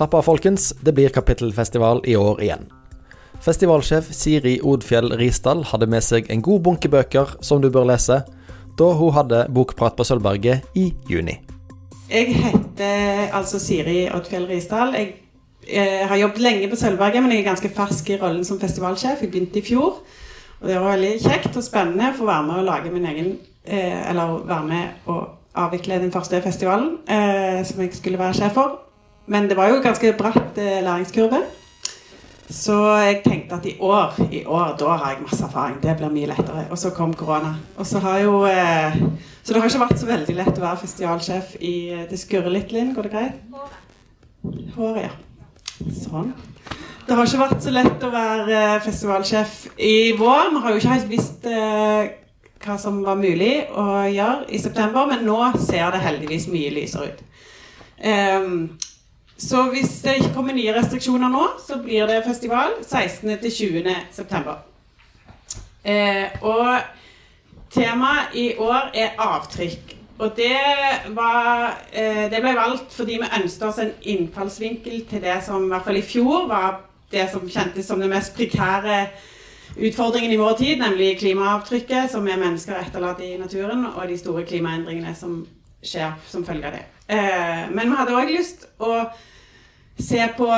Slapp av, folkens. Det blir kapittelfestival i år igjen. Festivalsjef Siri Odfjell Risdal hadde med seg en god bunke bøker som du bør lese, da hun hadde Bokprat på Sølvberget i juni. Jeg heter altså Siri Odfjell Risdal. Jeg, jeg har jobbet lenge på Sølvberget, men jeg er ganske fersk i rollen som festivalsjef. Jeg begynte i fjor. Og det var veldig kjekt og spennende å få være med og lage min egen eh, Eller være med og avvikle den første festivalen eh, som jeg skulle være sjef for. Men det var jo ganske bratt eh, læringskurve. Så jeg tenkte at i år, i år, da har jeg masse erfaring. Det blir mye lettere. Og så kom korona. Og så har jo eh, Så det har ikke vært så veldig lett å være festivalsjef i eh, Det skurrer litt, Linn. Går det greit? Håret, ja. Sånn. Det har ikke vært så lett å være festivalsjef i vår. Vi har jo ikke helt visst hva som var mulig å gjøre i september, men nå ser det heldigvis mye lysere ut. Um, så hvis det ikke kommer nye restriksjoner nå, så blir det festival 16.-20. september. Eh, og temaet i år er avtrykk. Og det, var, eh, det ble valgt fordi vi ønsket oss en innfallsvinkel til det som i hvert fall i fjor var det som kjentes som den mest prekære utfordringen i vår tid, nemlig klimaavtrykket som vi mennesker etterlater i naturen, og de store klimaendringene som skjer som følge av det. Eh, men vi hadde òg lyst å se på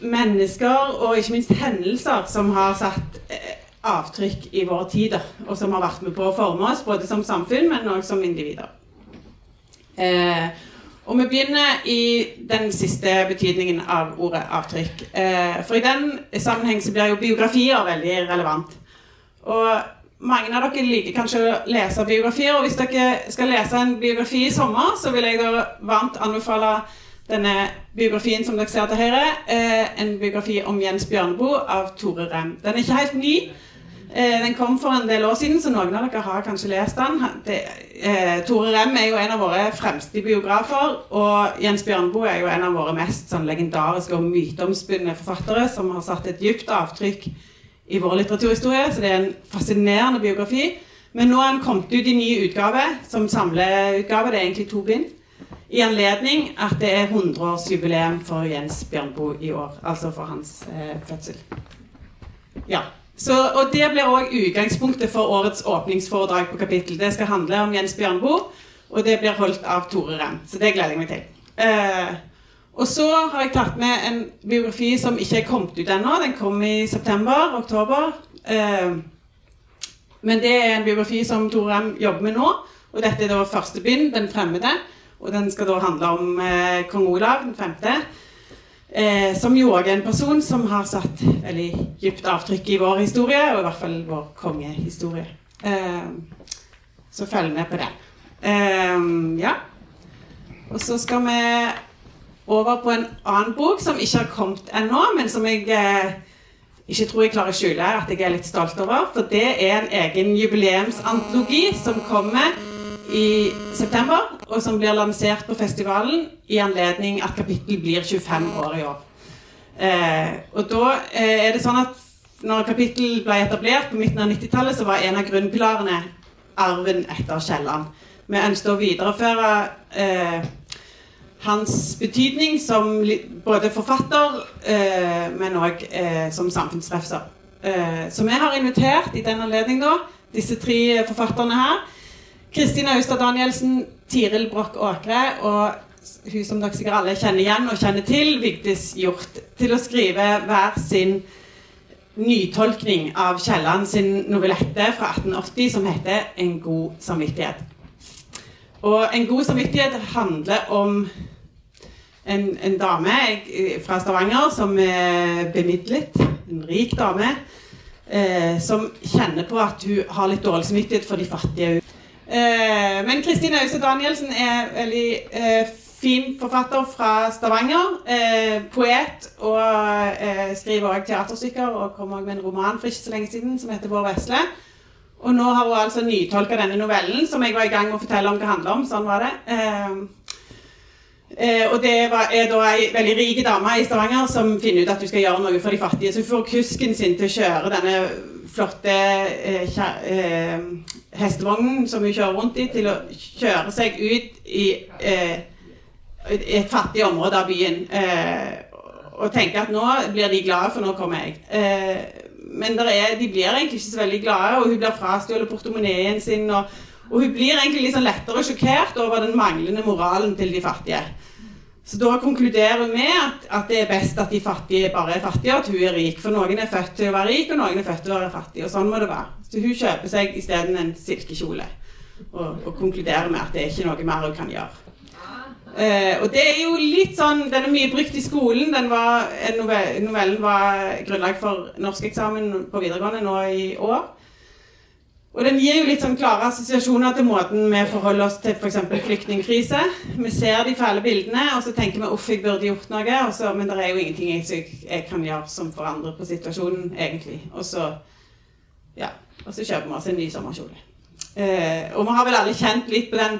mennesker og ikke minst hendelser som har satt eh, avtrykk i våre tider, og som har vært med på å forme oss, både som samfunn, men òg som individer. Eh, og vi begynner i den siste betydningen av ordet avtrykk. Eh, for i den sammenheng så blir jo biografier veldig relevant. Og mange av dere liker kanskje å lese biografier, og hvis dere skal lese en biografi i sommer, så vil jeg da varmt anbefale denne biografien som dere ser til høyre. Eh, en biografi om Jens Bjørneboe av Tore Rem. Den er ikke helt ny. Eh, den kom for en del år siden, så noen av dere har kanskje lest den. Det, eh, Tore Rem er jo en av våre fremste biografer, og Jens Bjørneboe er jo en av våre mest sånn, legendariske og myteomspunne forfattere, som har satt et dypt avtrykk i vår litteraturhistorie. Så det er en fascinerende biografi. Men nå er den kommet ut i ny utgave, som samleutgave. Det er egentlig to bind i anledning at det er 100-årsjubileum for Jens Bjørnboe i år. Altså for hans eh, fødsel. Ja. Så, og Det blir òg utgangspunktet for årets åpningsforedrag på kapittel. Det skal handle om Jens Bjørnboe, og det blir holdt av Tore Rem. Så det gleder jeg meg til. Eh, og så har jeg tatt med en biografi som ikke er kommet ut ennå. Den kom i september-oktober. Eh, men det er en biografi som Tore Rem jobber med nå. Og dette er da første bind, 'Den fremmede'. Og den skal da handle om eh, kong Olav den femte. Eh, som jo òg er en person som har satt veldig dypt avtrykk i vår historie, og i hvert fall vår kongehistorie. Eh, så følg med på det. Eh, ja. Og så skal vi over på en annen bok som ikke har kommet ennå, men som jeg eh, ikke tror jeg klarer å skjule at jeg er litt stolt over. For det er en egen jubileumsantologi som kommer i september, og som blir lansert på festivalen i anledning at kapittel blir 25 år i år. Eh, og da eh, er det sånn at når kapittel ble etablert på midten av 90-tallet, så var en av grunnpilarene arven etter Kielland. Vi ønsket å videreføre eh, hans betydning som både forfatter, eh, men òg eh, som samfunnsrefser. Eh, så vi har invitert i den anledning disse tre forfatterne her Kristin Austad Danielsen, Tiril Broch Åkre og hun som dere sikkert alle kjenner igjen og kjenner til, Vigdis Hjort, til å skrive hver sin nytolkning av Kielland sin novellette fra 1880 som heter 'En god samvittighet'. Og 'En god samvittighet' handler om en, en dame fra Stavanger som er bemidlet, en rik dame, eh, som kjenner på at hun har litt dårlig samvittighet for de fattige. Eh, men Kristine Øyse Danielsen er veldig eh, fin forfatter fra Stavanger. Eh, poet og skriver også teaterstykker og kom også med en roman for ikke så lenge siden som heter 'Vår vesle'. Og nå har hun altså nytolka denne novellen, som jeg var i gang med å fortelle om hva det handler om. Sånn var det. Eh, og det var, er da ei veldig rik dame i Stavanger som finner ut at hun skal gjøre noe for de fattige. Så hun får kusken sin til å kjøre denne flotte eh, eh, hestevognen som hun kjører rundt i, til å kjøre seg ut i eh, et fattig område av byen. Eh, og tenke at nå blir de glade, for nå kommer jeg. Eh, men er, de blir egentlig ikke så veldig glade, og hun blir frastjålet portemoneen sin. Og, og, hun blir egentlig litt liksom lettere sjokkert over den manglende moralen til de fattige. Så da konkluderer hun med at, at, det er best at de fattige bare er fattige, at hun er rik. For noen er født til å være rik, og noen er født til å være fattig. Og sånn må det være. Så hun kjøper seg isteden en silkekjole. Og, og konkluderer med at det er ikke noe mer hun kan gjøre. Uh, og det er jo litt sånn Den er mye brukt i skolen. Var, novellen var grunnlag for norskeksamen på videregående nå i år. Og den gir jo litt sånn klare assosiasjoner til måten vi forholder oss til f.eks. flyktningkrise. Vi ser de fæle bildene, og så tenker vi 'uff, jeg burde gjort noe', så, men det er jo ingenting jeg, jeg, kan gjøre som forandrer på situasjonen, egentlig. Og så, ja, og så kjøper vi oss en ny sommerkjole. Eh, og vi har vel alle kjent litt på den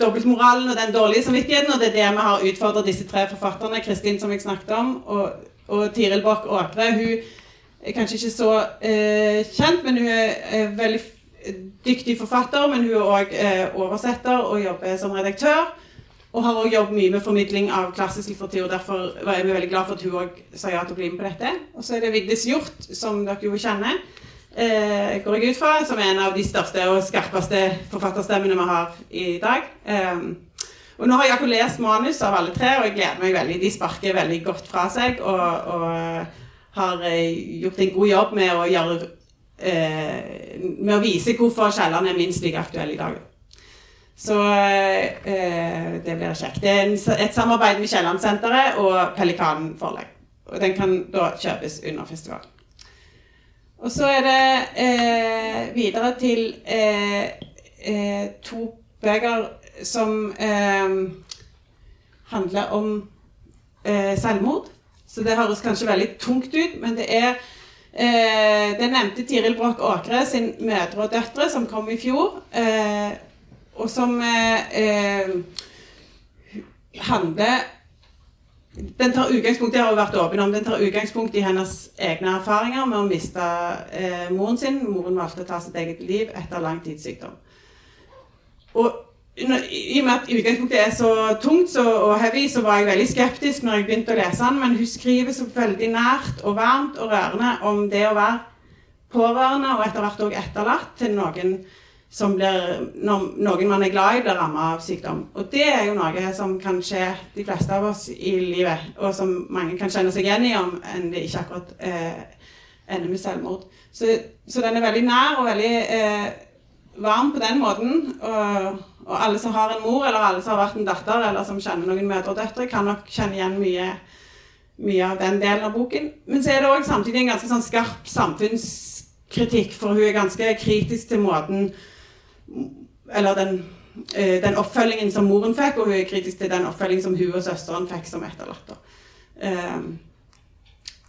dobbeltmoralen og den dårlige samvittigheten, og det er det vi har utfordret disse tre forfatterne, Kristin som jeg snakket om, og, og Tiril Borch Åkre. hun kanskje ikke så eh, kjent, men hun er eh, veldig dyktig forfatter. Men hun er òg eh, oversetter og jobber som redaktør. Og har òg jobbet mye med formidling av klassisk litteratur. Derfor var vi veldig glad for at hun òg sa ja til å bli med på dette. Og så er det Vigdis Hjort, som dere jo kjenner. Eh, går jeg ut fra, som er en av de største og skarpeste forfatterstemmene vi har i dag. Eh, og nå har jeg lest manus av alle tre, og jeg gleder meg veldig. De sparker veldig godt fra seg. og, og har eh, gjort en god jobb med å, gjøre, eh, med å vise hvorfor Kielland er minst like aktuell i dag. Så eh, det blir kjekt. Det er et samarbeid med Kiellandsenteret og Pelikanen forlag. Og den kan da kjøpes under festivalen. Og så er det eh, videre til eh, eh, to bøker som handler om selvmord. Så det høres kanskje veldig tungt ut, men det er eh, Det nevnte Tiril Broch Åkre sin 'Mødre og døtre', som kom i fjor, eh, og som eh, handler den tar utgangspunkt, har vært åpen om, den tar utgangspunkt i hennes egne erfaringer med å miste eh, moren sin. Moren valgte å ta sitt eget liv etter lang tids sykdom. Og i og med at utgangspunktet er så tungt så, og heavy, så var jeg veldig skeptisk når jeg begynte å lese den, men hun skriver så veldig nært og varmt og rørende om det å være pårørende og etter hvert òg etterlatt til noen som blir, noen man er glad i, blir rammet av sykdom. Og det er jo noe som kan skje de fleste av oss i livet, og som mange kan kjenne seg igjen i om enn det ikke akkurat eh, ender med selvmord. Så, så, den er veldig nær og veldig eh, varm på den måten. og og alle som har en mor, eller alle som har vært en datter, eller som kjenner noen mødre og døtre, kan nok kjenne igjen mye, mye av den delen av boken. Men så er det òg samtidig en ganske sånn skarp samfunnskritikk, for hun er ganske kritisk til måten Eller den, eh, den oppfølgingen som moren fikk, og hun er kritisk til den oppfølgingen som hun og søsteren fikk som etterlatter. Um,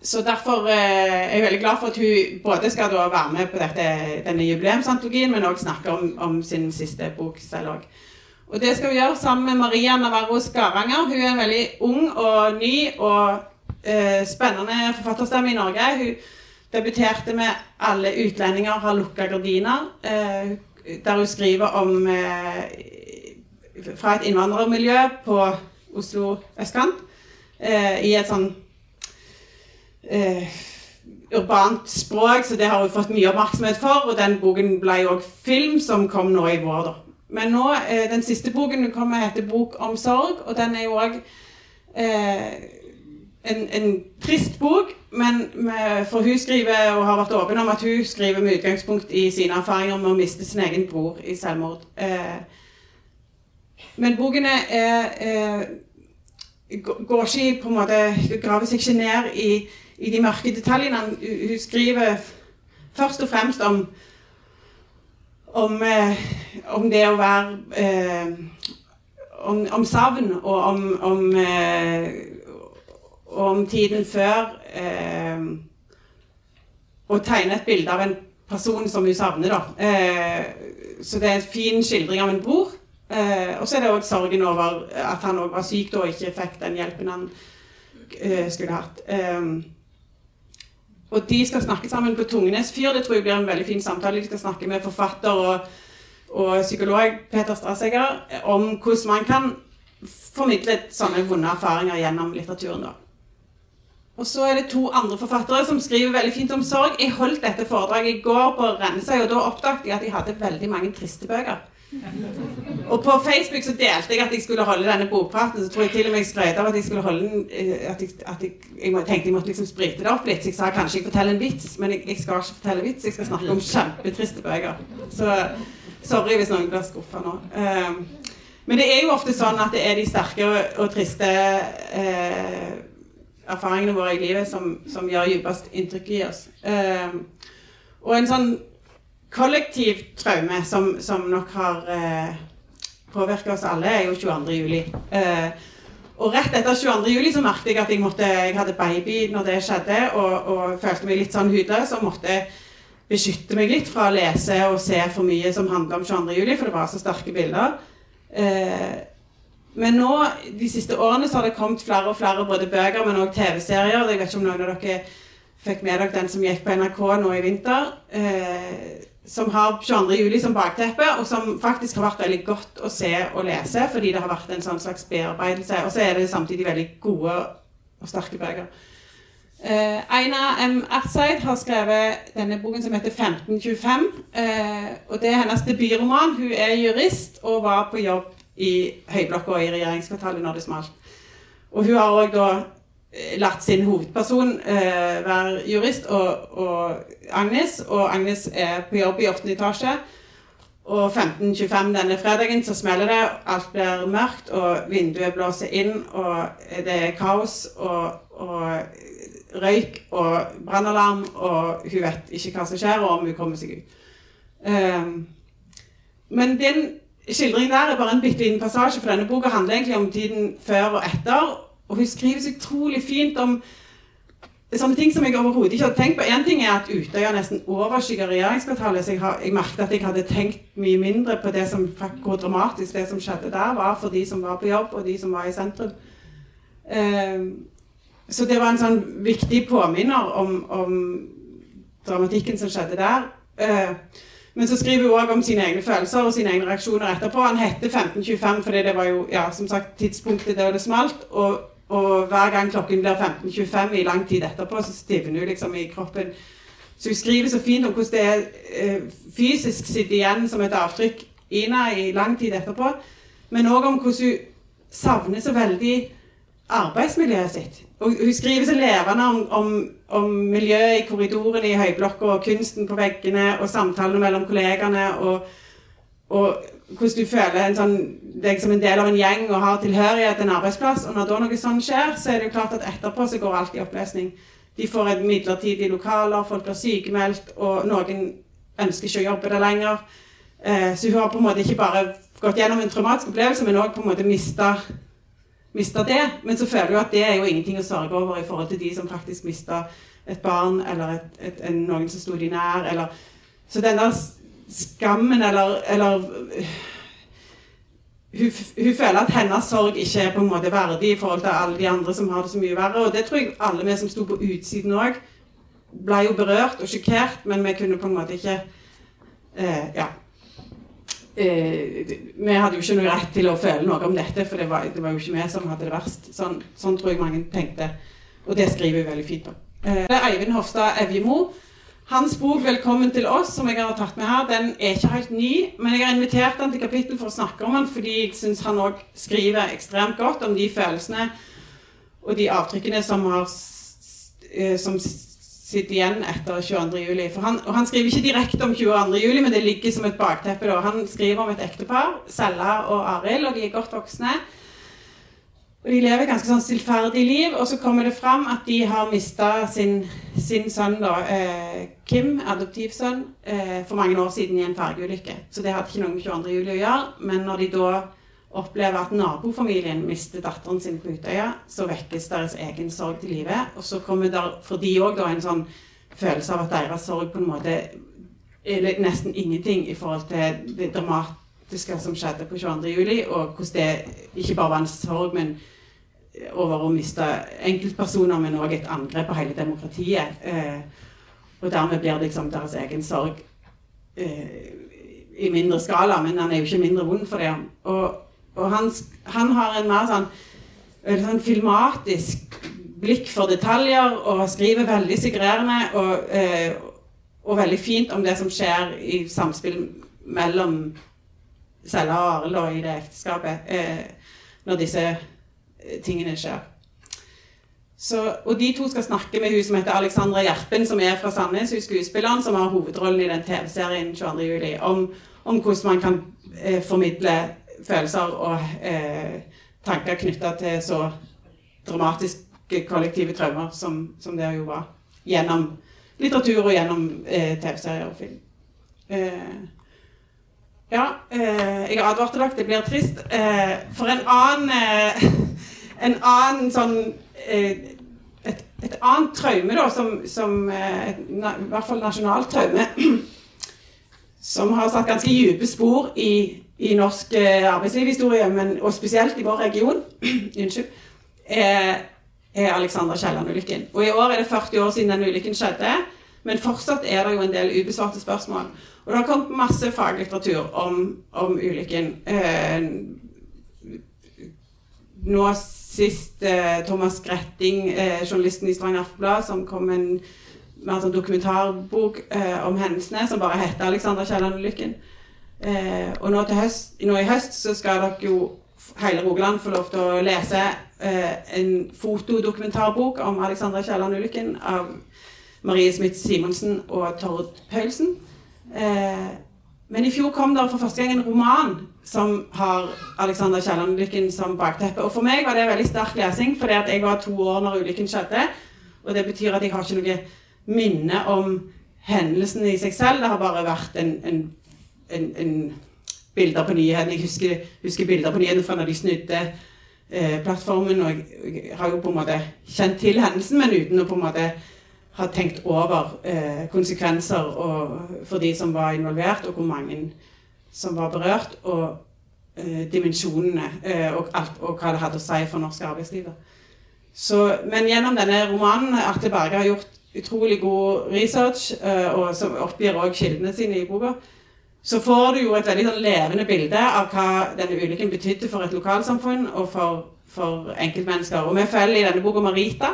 så derfor eh, er jeg veldig glad for at hun både skal være med på dette, denne jubileumsantologien, men òg snakke om, om, sin siste bok selv òg. Og det skal hun gjøre sammen med Maria Navarro Skaranger. Hun er veldig ung og ny og eh, spennende forfatterstemme i Norge. Hun debuterte med 'Alle utlendinger har lukka gardiner', eh, der hun skriver om eh, fra et innvandrermiljø på Oslo østkant. Eh, I et sånn eh, urbant språk, så det har hun fått mye oppmerksomhet for. Og den boken ble òg film, som kom nå i vår. da. Men nå, eh, den siste boken kommer heter 'Bok om sorg', og den er jo òg eh, en, en, trist bok, men med, for hun skriver, og har vært åpen om at hun skriver med utgangspunkt i sine erfaringer med å miste sin egen bror i selvmord. Eh, men bokene er, er går ikke på en måte Graver seg ikke ned i i de mørke detaljene. Hun skriver først og fremst om om, eh, om det å være eh, om, om, savn og om, om, eh, om tiden før Å tegne et bilde av en person som hun savner, da. Så det er en fin skildring av en bror. Og så er det òg sorgen over at han òg var syk da og ikke fikk den hjelpen han skulle hatt. Eh, og de skal snakke sammen på Tungenes fyr. Det tror jeg blir en veldig fin samtale. De skal snakke med forfatter og, og psykolog Peter Strassegger om hvordan man kan formidle sånne vonde erfaringer gjennom litteraturen. da. Og så er det to andre forfattere som skriver veldig fint om sorg. Jeg holdt dette foredraget i går på Rennesøy, og da oppdaget jeg at jeg hadde veldig mange triste bøker. Og på Facebook så delte jeg at jeg skulle holde denne bokpraten. Så tror jeg til og med jeg skrøt av at jeg skulle holde den eh, At jeg, at jeg, jeg tenkte jeg måtte liksom sprite det opp litt. Så jeg sa kanskje jeg forteller en vits, men jeg, jeg skal ikke fortelle vits. Jeg skal snakke om kjempetriste bøker. Så sorry hvis noen blir skuffa nå. Um, men det er jo ofte sånn at det er de sterke og triste eh, erfaringene våre i livet som, som gjør dypest inntrykk i oss. Eh, og en sånn kollektiv traume som, som nok har eh, påvirka oss alle, er jo 22. juli. Eh, og rett etter 22. juli så merket jeg at jeg, måtte, jeg hadde baby når det skjedde, og, og følte meg litt sånn hudløs og måtte beskytte meg litt fra å lese og se for mye som handler om 22. juli, for det var så sterke bilder. Eh, men nå, de siste årene så har det kommet flere og flere både bøker, men òg TV-serier. Jeg vet ikke om noen av dere fikk med dere den som gikk på NRK nå i vinter. Eh, som har 22. juli som bakteppe, og som faktisk har vært veldig godt å se og lese, fordi det har vært en sånn slags bearbeidelse. Og så er det samtidig veldig gode og sterke bøker. Eh, Aina M. Ertseid har skrevet denne boken som heter 1525. Eh, og det er hennes debutroman. Hun er jurist og var på jobb i høyblokka i regjeringskvartalet når det smalt. Og hun har òg da eh, latt sin hovedperson eh, være jurist, og, og, Agnes. Og Agnes er på jobb i 8. etasje. Og 15.25 denne fredagen så smeller det, alt blir mørkt, og vinduet blåser inn, og det er kaos og, og røyk og brannalarm, og hun vet ikke hva som skjer, og om hun kommer seg ut. Um, men den skildringen der er bare en bitte liten passasje, for denne boka handler egentlig om tiden før og etter. Og hun skriver så utrolig fint om sånne ting som jeg overhodet ikke hadde tenkt på. Én ting er at Utøya nesten overskygger regjeringskvartalet, så jeg, har, jeg merket at jeg hadde tenkt mye mindre på det som, hvor dramatisk det som skjedde der, var for de som var på jobb, og de som var i sentrum. Uh, så det var en sånn viktig påminner om, om dramatikken som skjedde der. Uh, men så skriver hun òg om sine egne følelser og sine egne reaksjoner etterpå. Han heter 1525 fordi det var jo ja, som sagt tidspunktet der det smalt. Og, og hver gang klokken blir 15.25 i lang tid etterpå, så stivner hun liksom i kroppen. Så hun skriver så fint om hvordan det er eh, fysisk sitter igjen som et avtrykk Ina i lang tid etterpå. Men òg om hvordan hun savner så veldig arbeidsmiljøet sitt. Og hun skriver så levende om, om, om miljøet i korridorene i høyblokka, og kunsten på veggene, og samtalene mellom kollegene, og, og hvordan du føler sånn, deg som en del av en gjeng og har tilhørighet til en arbeidsplass. Og når da noe sånt skjer, så er det jo klart at etterpå så går alt i oppløsning. De får et midlertidig lokaler, folk blir sykemeldt, og noen ønsker ikke å jobbe der lenger. Eh, så hun har på en måte ikke bare gått gjennom en traumatisk opplevelse, men òg mista mista det. Men så føler du at det er jo ingenting å sørge over i forhold til de som faktisk mista et barn eller et, et, en, noen som sto de nær. Eller, så den der skammen eller, eller hun, hun, føler at hennes sorg ikke er på en måte verdig i forhold til alle de andre som har det så mye verre. Og det tror jeg alle vi som sto på utsiden òg, ble jo berørt og sjokkert, men vi kunne på en måte ikke eh, Ja eh, Vi hadde jo ikke noe rett til å føle noe om dette, for det var, det var jo ikke vi som hadde det verst. Sånn, sånn, tror jeg mange tenkte. Og det skriver vi veldig fint om. Eh, Eivind Hofstad Evjemo. Hans bok 'Velkommen til oss', som jeg har tatt med her, den er ikke helt ny. Men jeg har invitert han til kapittel for å snakke om han, fordi jeg syns han òg skriver ekstremt godt om de følelsene og de avtrykkene som har eh, som sitter igjen etter 22. juli. For han, og han skriver ikke direkte om 22. juli, men det ligger som et bakteppe. Da. Han skriver om et ektepar, Sella og Arild, og de er godt voksne. Og De lever et ganske sånn stillferdig liv, og så kommer det fram at de har mista sin, sin, sønn, da, eh, Kim, adoptivsønn, eh, for mange år siden i en fergeulykke. Så det hadde ikke noe med 22. juli å gjøre. Men når de da opplever at nabofamilien mister datteren sin på Utøya, så vekkes deres egen sorg til live. Og så kommer der for de òg en sånn følelse av at deres sorg på en måte er nesten ingenting i forhold til det dramatiske som skjedde på 22. juli, og hvordan det ikke bare var en sorg, men over å miste enkeltpersoner, men òg et angrep på hele demokratiet. Eh, og dermed blir det liksom deres egen sorg eh, i mindre skala, men den er jo ikke mindre vond for det. Og og han, han, har en mer sånn, sånn filmatisk blikk for detaljer og skriver veldig sigrerende og, eh, og, veldig fint om det som skjer i samspill mellom Selja og Arild i det ekteskapet eh, når disse tingene skjer. Så, og de to skal snakke med hun som heter Alexandra Gjerpen, som er fra Sandnes, hun skuespilleren som har hovedrollen i den TV-serien 22.07, om, om hvordan man kan eh, formidle følelser og eh, tanker knytta til så dramatiske kollektive traumer som, som det jo var. Gjennom litteratur og gjennom eh, TV-serier og film. Eh, ja, eh, jeg advarte dere, det blir trist. Eh, for en annen en annen sånn et, et, annet traume, da, som, som et, i hvert fall nasjonalt traume, som har satt ganske dype spor i, i norsk arbeidslivshistorie, men, og spesielt i vår region, unnskyld, er, er Alexander Kielland-ulykken. Og i år er det 40 år siden den ulykken skjedde, men fortsatt er det jo en del ubesvarte spørsmål. Og det har kommet masse faglitteratur om, om ulykken. Eh, nå sist eh, Thomas Gretting, eh, journalisten i Stavanger Aftenblad, som kom med en mer sånn dokumentarbok eh, om hendelsene, som bare heter 'Alexander Kielland-ulykken'. Eh, og nå, høst, nå, i høst så skal dere jo hele Rogaland få lov til å lese eh, en fotodokumentarbok om Alexandra Kielland-ulykken av Marie Smith Simonsen og Tord Paulsen. Eh, men i fjor kom det for første gang en roman som har Alexandra Kielland-ulykken som bakteppe. Og for meg var det veldig sterk lesing, fordi at jeg var to år når ulykken skjedde. Og det betyr at jeg har ikke noe minne om hendelsen i seg selv. Det har bare vært en, en, en, en bilder på nyhetene. Jeg husker, husker, bilder på nyhetene fra når de snudde eh, plattformen. Og jeg, jeg, har jo på en måte kjent til hendelsen, men uten å på en måte ha tenkt over eh, konsekvenser og, for de som var involvert, og hvor mange som var berørt, og eh, dimensjonene eh, og, alt, og, hva det hadde å si for norsk arbeidsliv. Men gjennom denne romanen Arte Berge har gjort utrolig god research, eh, og som oppgir også kildene sine i boka, så får du jo et veldig sånn levende bilde av hva denne ulykken betydde for et lokalsamfunn og for, for enkeltmennesker. Og vi følger i denne boka Marita.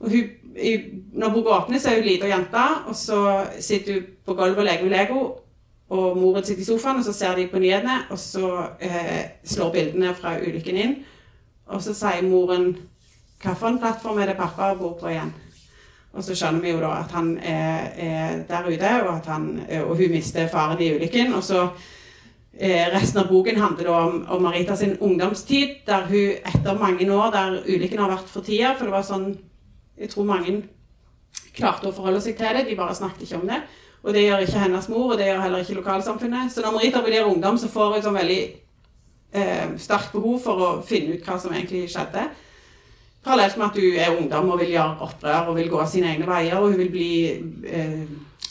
og hun i, når boka åpner, så er hun lita jente, og så sitter hun på gulvet og leker med Lego. Og moren sitter i sofaen, og så ser de på nyhetene, og så eh, slår bildene fra ulykken inn. Og så sier moren hvilken plattform er det pappa bor på igjen? Og så skjønner vi jo da at han er, er der ute, og, han, og, hun mister faren i ulykken. Og så eh, Resten av boken handler da om, om Marita sin ungdomstid, der hun etter mange år der ulykken har vært for tida, for det var sånn jeg tror mange klarte å forholde seg til det, de bare snakket ikke om det. Og det gjør ikke hennes mor, og det gjør heller ikke lokalsamfunnet. Så når Marita blir ungdom, så får hun sånn veldig eh, sterkt behov for å finne ut hva som egentlig skjedde. Parallelt med at hun er ungdom og vil gjøre opprør og vil gå sine egne veier. Og hun vil bli eh,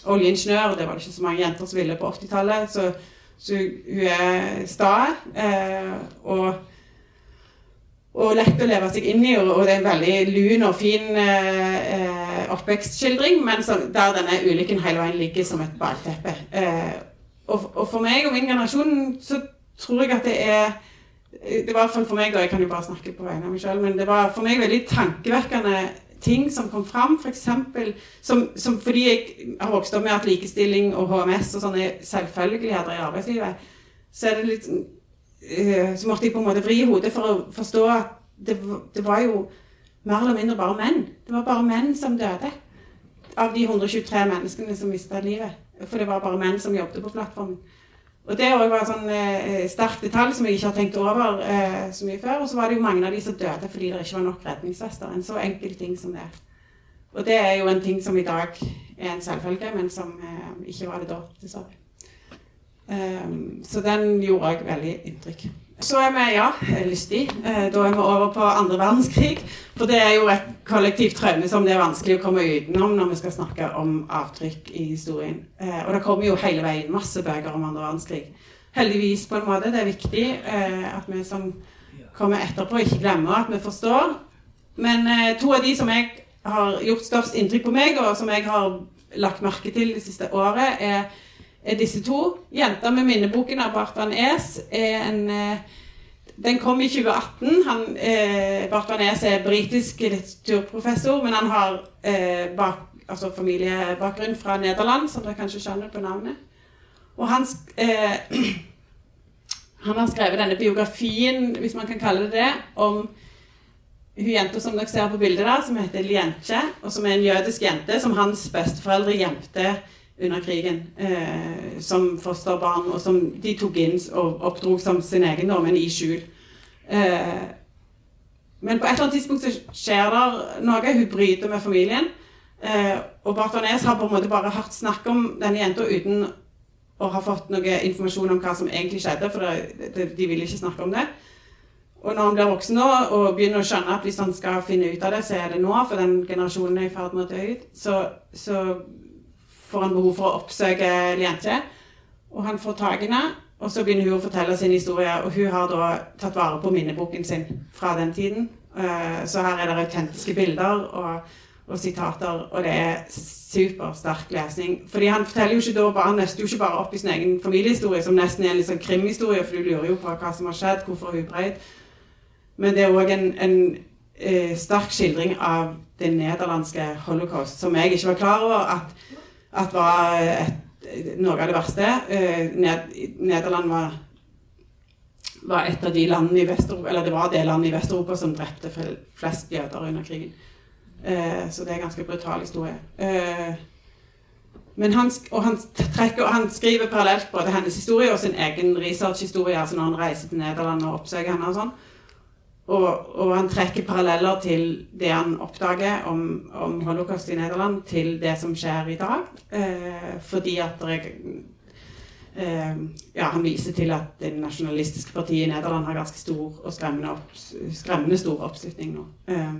oljeingeniør. Det var det ikke så mange jenter som ville på 80-tallet. Så, så, hun er sta. Eh, og og lett å leve seg inn i. Og, det er en veldig lun og fin eh, oppvekstskildring, men så, der denne ulykken hele veien ligger som et bakteppe. Eh, og, og, for meg og min generasjon så tror jeg at det er Det var i for meg, da, jeg kan jo bare snakke på vegne av meg sjøl, men det var for meg veldig tankevekkende ting som kom fram, f.eks. Som, som fordi jeg har vokst opp med at likestilling og HMS og sånne selvfølgeligheter i arbeidslivet, så er det litt Eh, så måtte jeg på en måte vri hodet for å forstå at det, det, var jo mer eller mindre bare menn. Det var bare menn som døde. Av de 123 menneskene som mista livet. For det var bare menn som jobbet på plattformen. Og det var en sånn eh, sterk detalj som jeg ikke har tenkt over eh, så mye før. Og så var det jo mange av de som døde fordi det ikke var nok redningsvester. En så enkel ting som det. Og det er jo en ting som i dag er en selvfølge, men som eh, ikke var det da, dessverre. Um, så den gjorde jeg veldig inntrykk. Så er vi, ja, lystig. Uh, da er vi over på andre verdenskrig. For det er jo et kollektivt traume som det er vanskelig å komme utenom når vi skal snakke om avtrykk i historien. Uh, og det kommer jo hele veien masse bøker om andre verdenskrig. Heldigvis, på en måte. Det er viktig uh, at vi som kommer etterpå, ikke glemmer at vi forstår. Men to av de som jeg har gjort størst inntrykk på meg, og som jeg har lagt merke til det siste året, er disse to. 'Jenta med minneboken' av Bartran Es er en, eh, den kom i 2018. Han, eh, Bartvanes er britisk litteraturprofessor, men han har eh, bak, altså familiebakgrunn fra Nederland, som dere kanskje skjønner på navnet. Og han, eh, han har skrevet denne biografien, hvis man kan kalle det det, om hun jenta som dere ser på bildet der, som heter Lientje, og som er en jødisk jente som hans besteforeldre gjemte under krigen eh, som fosterbarn, og som de tok inn og oppdro som sin egen, men i skjul. Eh, men på et eller annet tidspunkt så skjer det noe. Hun bryter med familien. Eh, og Barthanes har på en måte bare hørt snakk om denne jenta uten å ha fått noe informasjon om hva som egentlig skjedde, for det, det, de vil ikke snakke om det. Og når han blir voksen nå og begynner å skjønne at hvis han skal finne ut av det, så er det nå, for den generasjonen er i ferd med å dø ut, så, så får han behov for å oppsøke Lientje. Og han får tak i henne, og så begynner hun å fortelle sin historie. Og hun har da tatt vare på minneboken sin fra den tiden. Eh, så her er det autentiske bilder og, og sitater, og det er supersterk lesning. Fordi han forteller jo ikke da bare, han nøster jo ikke bare opp i sin egen familiehistorie, som nesten er en liksom krimhistorie, for du lurer jo på hva som har skjedd, hvorfor hun brøt. Men det er òg en, en eh, sterk skildring av det nederlandske holocaust, som jeg ikke var klar over. at at var et, noe av det verste. Eh, Ned, Nederland var, var, et av de landene i Vest-Europa Eller det var det landet i Vest-Europa som drepte flest jøder under krigen. Eh, så det er en ganske brutal historie. Eh, men han, og han, trekker, han skriver parallelt både hennes historie og sin egen researchhistorie, altså når han reiser til Nederland og oppsøker henne og sånn. Og, og, han trekker paralleller til det han oppdager om, om holocaust i Nederland, til det som skjer i dag. Eh, fordi at det eh, ja, Han viser til at det nasjonalistiske partiet i Nederland har ganske stor og skremmende, opp, skremmende stor oppslutning nå. Eh,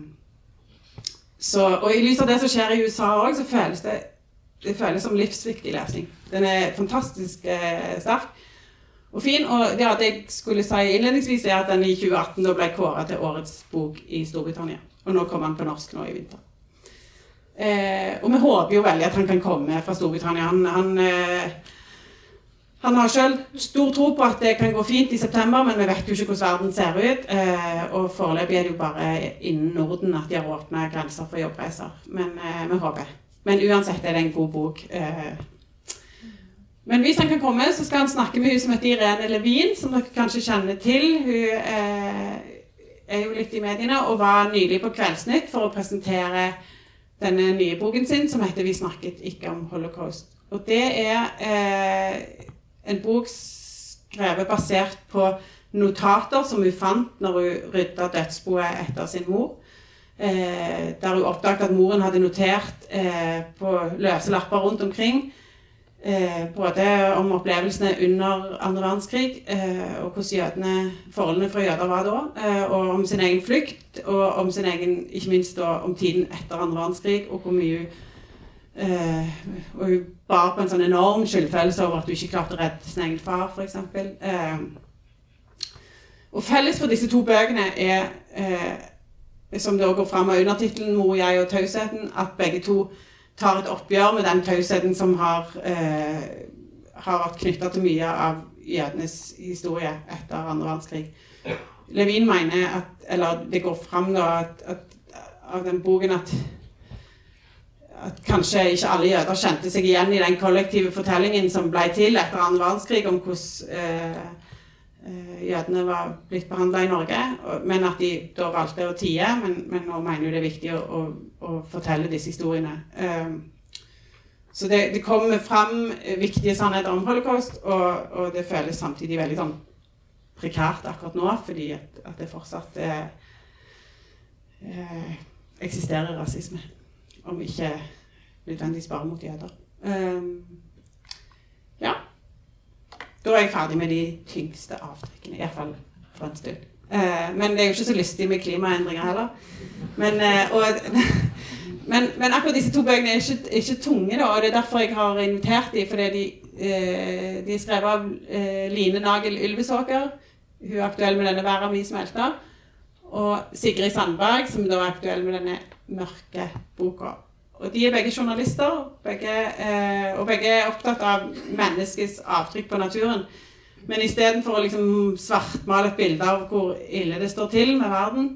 så, og i lys av det som skjer i USA òg, så føles det, det føles som livsviktig lesning. Den er fantastisk eh, sterk og fin. Og det jeg skulle si innledningsvis, er at den i 2018 da ble kåra til årets bok i Storbritannia. Og nå kommer den på norsk nå i vinter. Eh, og vi håper jo veldig at han kan komme fra Storbritannia. Han, han, eh, han har sjøl stor tro på at det kan gå fint i september, men vi vet jo ikke hvordan verden ser ut. Eh, og foreløpig er det jo bare innen Norden at de har åpna grenser for jobbreiser. Men eh, vi håper. Men uansett er det en god bok. Men hvis han kan komme, så skal han snakke med hun som heter Irene Levin, som dere kanskje kjenner til. Hun eh, er jo litt i mediene og var nylig på Kveldsnytt for å presentere denne nye boken sin som heter 'Vi snakket ikke om holocaust'. Og det er eh, en bok skrevet basert på notater som hun fant når hun rydda dødsboet etter sin mor. Eh, der hun oppdaget at moren hadde notert eh, på løse lapper rundt omkring Eh, både om opplevelsene under andre verdenskrig, eh, og hvordan jødene, forholdene for jøder var da. Eh, og om sin egen flukt, og om sin egen, ikke minst da, om tiden etter andre verdenskrig, og hvor mye eh, Og hun bar på en sånn enorm skyldfølelse over at hun ikke klarte å redde sin egen far, f.eks. Eh, og felles for disse to bøkene er, eh, som det også går fram av undertittelen 'Mor, jeg og tausheten', at begge to tar et oppgjør med den tausheten som har, eh, har vært knytta til mye av jødenes historie etter andre verdenskrig. Levin mener at Eller det går fram da at, at, av den boken at at kanskje ikke alle jøder kjente seg igjen i den kollektive fortellingen som ble til etter andre verdenskrig, om hvordan eh, jødene var blitt behandla i Norge, men at de da valgte å tie. Men, men nå mener jo det er viktig å, å, å fortelle disse historiene. Eh, så det, det, kommer fram viktige sannheter om holocaust, og, og, det føles samtidig veldig sånn prekært akkurat nå, fordi at, at det fortsatt er, eh, eksisterer rasisme. Om ikke nødvendigvis bare mot jøder. Um. Da er jeg ferdig med de tyngste avtrykkene, Iallfall for en stund. Eh, men det er jo ikke så lystig med klimaendringer heller. Men, eh, og, men, men, akkurat disse to bøkene er ikke, ikke, tunge, da, og det er derfor jeg har invitert dem. Fordi de, eh, de er skrevet av eh, Line Nagel Ylvesåker. Hun er aktuell med denne 'Verda mi smelter'. Og Sigrid Sandberg, som da er aktuell med denne mørke boka. Og de er begge journalister, begge, eh, og begge er opptatt av menneskets avtrykk på naturen. Men istedenfor å liksom svartmale et bilde av hvor ille det står til med verden,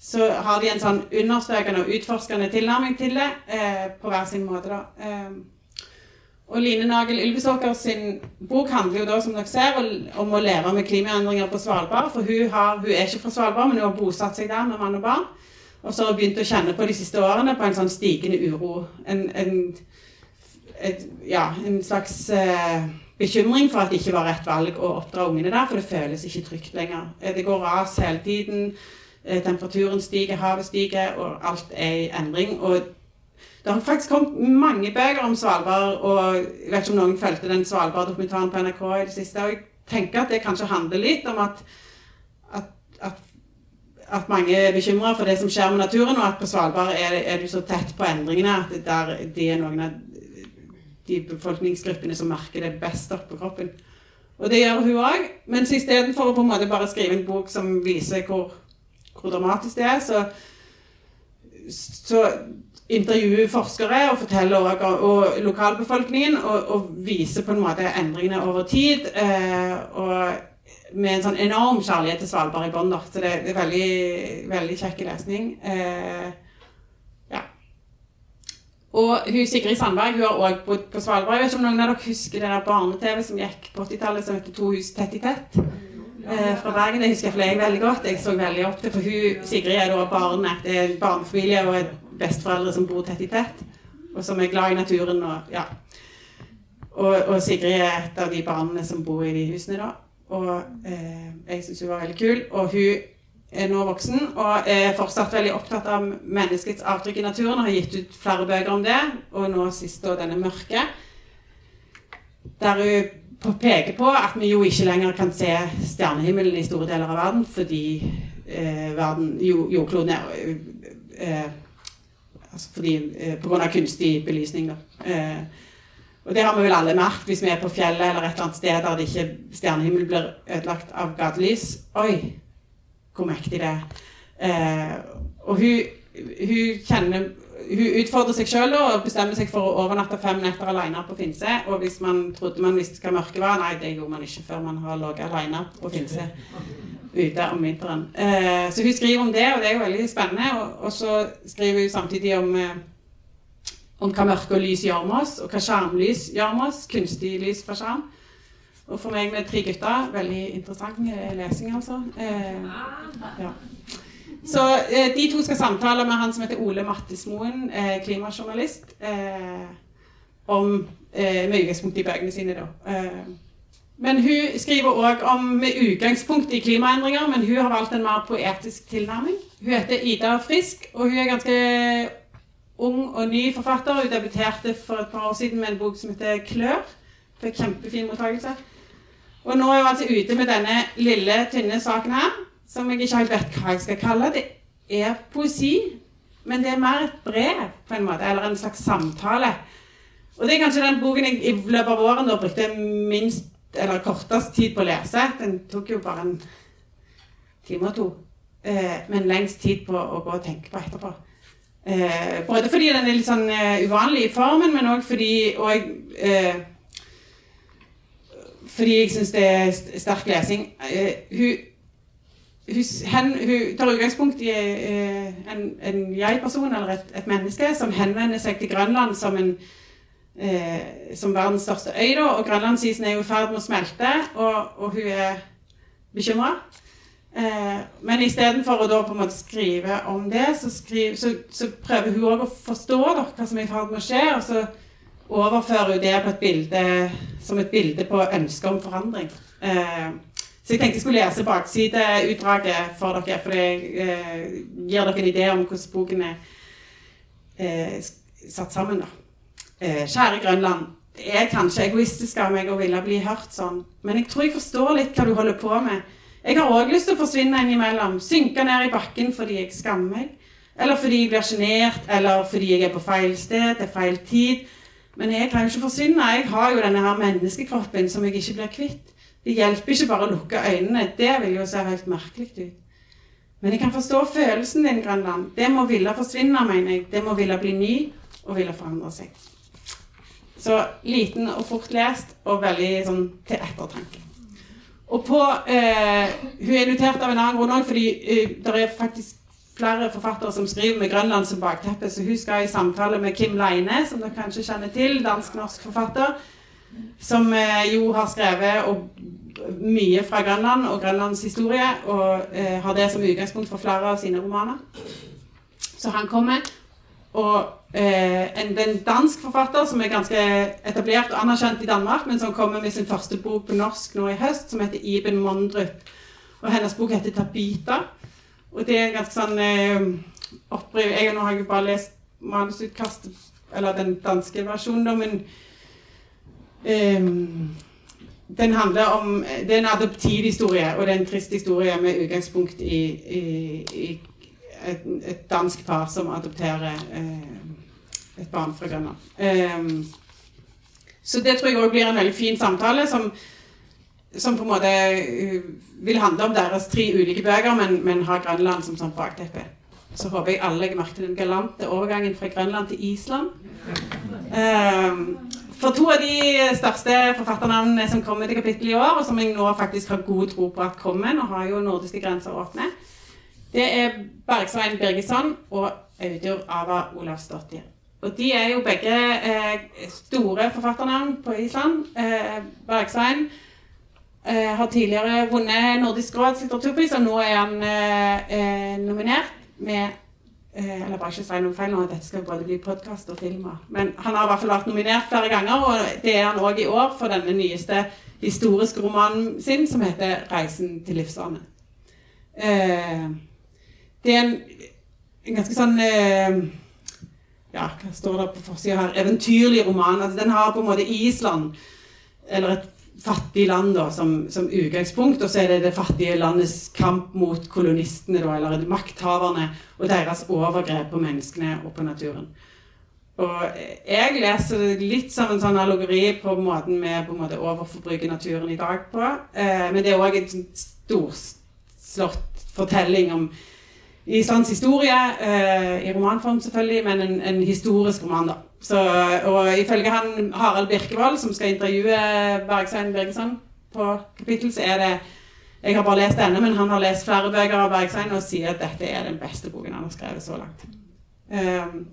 så har de en sånn understrekende og utforskende tilnærming til det eh, på hver sin måte. da. Eh, og Line Nagel Ylvesåker sin bok handler jo da, som dere ser, om å leve med klimaendringer på Svalbard. For hun, har, hun er ikke fra Svalbard, men hun har bosatt seg der med mann og barn. Og så har hun begynt å kjenne på de siste årene på en sånn stigende uro. En, en, et, ja, en slags eh, bekymring for at det ikke var rett valg å oppdra ungene der, for det føles ikke trygt lenger. Eh, det går ras hele tiden. Eh, temperaturen stiger, havet stiger, og alt er i endring. Og det har faktisk kommet mange bøker om Svalbard, og jeg vet ikke om noen fulgte den Svalbard-dokumentaren på NRK i det siste. og jeg tenker at det kanskje handler litt om at, at, at, mange er bekymra for det som skjer med naturen, og at på Svalbard er, er du så tett på endringene at der, de er noen av de befolkningsgruppene som merker det best oppå på kroppen. Og det gjør hun òg. Mens istedenfor å på en måte bare skrive en bok som viser hvor hvor dramatisk det er, så, så intervjuer forskere og forteller og, og lokalbefolkningen og, og, viser på en måte endringene over tid. Eh, og med en sånn enorm kjærlighet til Svalbard i bånn. Så det, er veldig, veldig kjekk lesning. Eh, ja. Og hun Sigrid Sandberg hun har òg bodd på Svalbard. Jeg vet ikke om noen av dere husker det der barne-TV som gikk på 80-tallet som heter To hus tett i tett? eh, fra Bergen. Det husker jeg veldig godt. Jeg så veldig opp til, for hun, Sigrid er da barnet. Det er barnefamilie og er besteforeldre som bor tett i tett, og som er glad i naturen. Og, ja. og Sigrid er et av de barna som bor i de husene da. Og eh, jeg syns hun var veldig kul. Og hun er nå voksen og er fortsatt veldig opptatt av menneskets avtrykk i naturen. og Har gitt ut flere bøker om det, og nå sist da denne 'Mørke'. Der hun peker på at vi jo ikke lenger kan se stjernehimmelen i store deler av verden fordi eh, verden, jo, jordkloden er eh, altså fordi, eh, På grunn av kunstig belysning. Da. Eh, og det har vi vel alle merket hvis vi er på fjellet eller et eller annet sted der det ikke stjernehimmelen blir ødelagt av gatelys. Oi, hvor mektig det er. Eh, og hun, hun kjenner hun utfordrer seg sjøl og bestemmer seg for å overnatte fem netter alene på Finse. Og hvis man trodde man visste hva mørket var, nei, det gjorde man ikke før man har ligget alene på Finse ute om vinteren. Eh, så hun skriver om det, og det er jo veldig spennende. Og, og så skriver hun samtidig om, eh, om hva mørke og lys gjør med oss, og hva skjermlys gjør med oss. Kunstig lys fra skjerm. Og for meg med tre gutter, veldig interessant lesing, altså. Eh, ja. Så eh, de to skal samtale med han som heter Ole Mattismoen, eh, klimajournalist, eh, om eh, med utgangspunkt i bøkene sine, da. Eh, men hun skriver òg om med utgangspunkt i klimaendringer, men hun har valgt en mer poetisk tilnærming. Hun heter Ida Frisk, og hun er ganske ung og ny forfatter. Hun debuterte for et par år siden med en bok som heter 'Klør'. Fikk kjempefin mottakelse. Og nå er hun altså ute med denne lille, tynne saken her som jeg ikke helt vet hva jeg skal kalle. Det er poesi, men det er mer et brev, på en måte, eller en slags samtale. Og det er kanskje den boken jeg i løpet av våren da brukte minst eller kortest tid på å lese. Den tok jo bare en time og to. Eh, men lengst tid på å gå og tenke på etterpå. Eh, både fordi den er litt sånn eh, uvanlig i formen, men òg fordi og jeg, eh, Fordi jeg syns det er sterk lesing. Uh, hun hun, hun, tar utgangspunkt i eh, en, en jeg-person, eller et, et, menneske, som henvender seg til Grønland som, en, eh, som verdens største øy. Da, og Grønlandsisen er jo i ferd med å smelte, og, og hun er bekymra. Eh, men istedenfor å da på en måte skrive om det, så, skrive, så, så prøver hun òg å forstå da, hva som er i ferd med å skje. og så overfører hun det et bilde, som et bilde på ønsket om forandring. Eh, så jeg tenkte jeg skulle lese baksideutdraget for dere, for det eh, gir dere en idé om hvordan boken er eh, satt sammen. da. Eh, kjære Grønland. Det er kanskje egoistisk av meg å ville bli hørt sånn, men jeg tror jeg forstår litt hva du holder på med. Jeg har òg lyst til å forsvinne innimellom. Synke ned i bakken fordi jeg skammer meg. Eller fordi jeg blir sjenert, eller fordi jeg er på feil sted til feil tid. Men jeg kan jo ikke forsvinne. Jeg har jo denne her menneskekroppen som jeg ikke blir kvitt. Det hjelper ikke bare å lukke øynene. Det vil jo se helt merkelig ut. Men jeg kan forstå følelsen din, Grønland. Det må ville forsvinne, mener jeg. Det må ville bli ny og ville forandre seg. Så liten og fort lest og veldig sånn til ettertanke. Og på eh, Hun er invitert av en annen grunn òg, fordi eh, det er faktisk flere forfattere som skriver med Grønland som bakteppe, så hun skal i samtale med Kim Leine, som dere kanskje kjenner til, dansk-norsk forfatter, som eh, jo har skrevet og, mye fra Grønland og Grønlands historie, og eh, har det som utgangspunkt for flere av sine romaner. Så han kommer. Og eh, en, en dansk forfatter som er ganske etablert og anerkjent i Danmark, men som kommer med sin første bok på norsk nå i høst, som heter Iben Mondrup. Og hennes bok heter 'Tabita'. Og det er en ganske sånn eh, oppriv Jeg nå har jeg bare lest manusutkastet, eller den danske versjonen, men eh, den handler om Det er en adoptivhistorie, og det er en trist historie med utgangspunkt i, i, i et, et, dansk par som adopterer eh, et barn fra Grønland. Um, så det tror jeg òg blir en veldig fin samtale, som, som på en måte uh, vil handle om deres tre ulike bøker, men, men har Grønland som sånn bakteppe. Så håper jeg alle legger merke til den galante overgangen fra Grønland til Island. Um, for to av de største forfatternavnene som kommer til kapittelet i år, og som jeg nå faktisk har god tro på at kommer, nå har jo nordiske grenser åpne, det er Bergsvein Birgesson og Audur Ava Olavsdottir. Og de er jo begge eh, store forfatternavn på Island. Eh, Bergsvein eh, har tidligere vunnet Nordisk råds litteraturpris, og nå er han eh, eh, nominert med Eh, eller bare ikke si noe feil nå, dette skal både bli podkast og filmer. Men han har i hvert fall vært nominert flere ganger, og det er han òg i år for denne nyeste historiske romanen sin, som heter 'Reisen til livsvannet'. Eh, det er en, en ganske sånn Ja, hva står det på forsida her? Eventyrlig roman. Altså, den har på en måte Island, eller et fattig land da, som, som, utgangspunkt, og så er det det fattige landets kamp mot kolonistene, da, eller makthaverne, og deres overgrep på menneskene og på naturen. Og jeg leser det litt som en sånn allegori på måten vi på en måte overforbruker naturen i dag på. Eh, men det er òg en sånn storslått fortelling om Islands historie, eh, i romanform selvfølgelig, men en, en historisk roman, da. Så, og ifølge han Harald Birkevold, som skal intervjue Bergsvein Birgesson på kapittel, så er det Jeg har bare lest denne, men han har lest flere bøker av Bergsvein og sier at dette er den beste boken han har skrevet så langt. Um,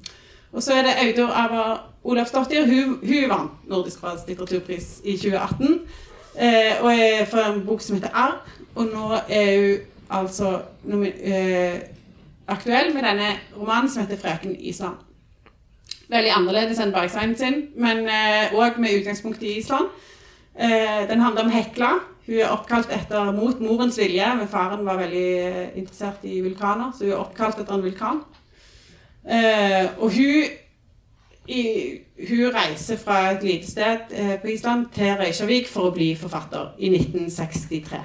og så er det Audur Ava Olafsdottir. Hun, hun vant Nordisk råds litteraturpris i 2018. Eh, og er for en bok som heter Arv. Og nå er hun altså eh, aktuell med denne romanen som heter 'Frøken Island'. Veldig annerledes enn Bergstein sin, men òg eh, med utgangspunkt i Island. Eh, den handler om Hekla. Hun er oppkalt etter mot morens vilje, men faren var veldig eh, interessert i vulkaner, så hun er oppkalt etter en vulkan. Og hun, hun reiser fra et lite sted på Island til Reykjavik for å bli forfatter i 1963.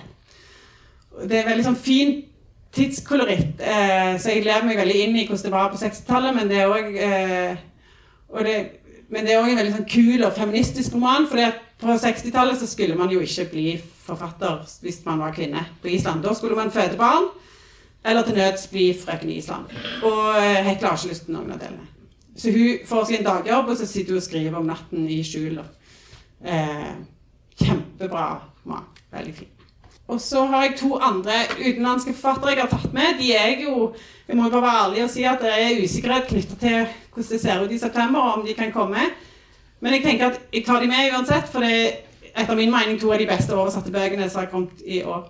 Det er veldig sånn fint tidskoloritt, eh, så jeg lever meg veldig inn i hvordan det var på 60-tallet, men det er òg det, men det er òg en veldig sånn kul og feministisk roman. For på 60-tallet så skulle man jo ikke bli forfatter hvis man var kvinne på Island. Da skulle man føde barn, eller til nøds bli frøken Island. Og eh, Hekla har ikke lyst til noen av delene. Så hun får seg en dagjobb, og så sitter hun og skriver om natten i skjul. Eh, kjempebra roman. Veldig fin. Og så har jeg to andre utenlandske forfattere jeg har tatt med. De er jo Jeg må bare være ærlig og si at det er usikkerhet knytta til hvordan det ser ut i september, og om de kan komme. Men jeg tenker at jeg tar de med uansett, for det er etter min mening to av de beste oversatte bøkene som har kommet i år.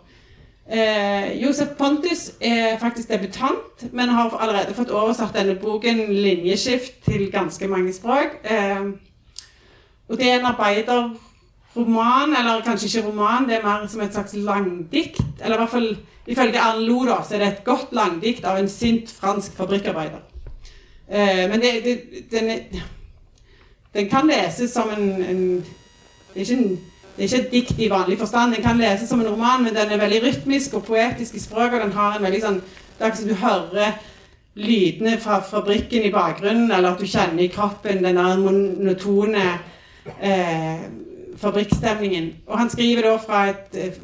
Eh, Josef Pontus er faktisk debutant, men har allerede fått oversatt denne boken 'Linjeskift' til ganske mange språk. Eh, og det er en arbeider roman, eller kanskje ikke roman, det er mer som et slags langdikt. Eller i hvert fall ifølge Arne Lo, da, så er det et godt langdikt av en sint fransk fabrikkarbeider. Eh, men det, det, den, den, kan leses som en, en, det, er en det er ikke et dikt i vanlig forstand. Den kan leses som en roman, men den er veldig rytmisk og poetisk i språket. Og den har en veldig sånn Det er som du hører lydene fra fabrikken i bakgrunnen, eller at du kjenner i kroppen den der monotone eh, fabrikkstemningen. Og han skriver da fra et, eh,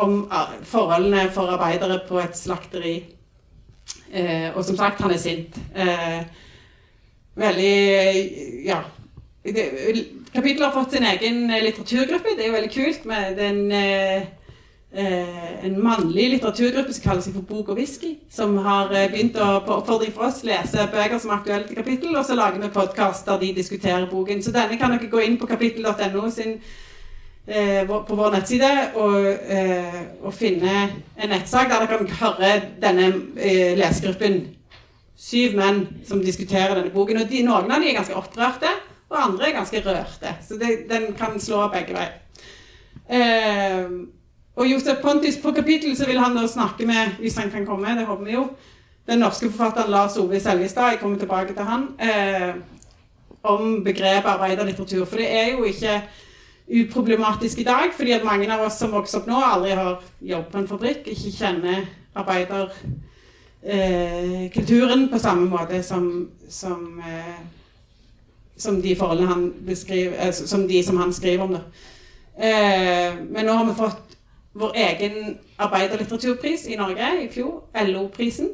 om eh, forholdene for arbeidere på et slakteri. Eh, og som sagt, han er sint. Eh, veldig Ja. Kapittelet har fått sin egen litteraturgruppe. Det er jo veldig kult. med den... Eh, eh, en mannlig litteraturgruppe som kaller seg for Bok og whisky, som har eh, begynt å på oppfordring for oss lese bøker som er aktuelle til kapittel, og så lager vi podkast der de diskuterer boken. Så denne kan dere gå inn på kapittel.no sin eh, på vår nettside og, eh, og, finne en nettsak der dere kan høre denne eh, lesegruppen. Syv menn som diskuterer denne boken. og de, Noen av dem er ganske opprørte, og andre er ganske rørte. Så det, den kan slå begge veier. Eh, og Josef Pontus på kapittel så vil han da snakke med, hvis han kan komme, det håper vi jo, den norske forfatteren Lars Ove Seljestad, jeg kommer tilbake til han, eh, om begrepet arbeiderlitteratur. For det er jo ikke uproblematisk i dag, fordi at mange av oss som vokser opp nå, aldri har jobbet på en fabrikk, ikke kjenner arbeiderkulturen eh, på samme måte som, som, eh, som de forholdene han beskriver, eh, som de som han skriver om. da. Eh, men nå har vi fått vår egen arbeiderlitteraturpris i Norge i fjor, LO-prisen.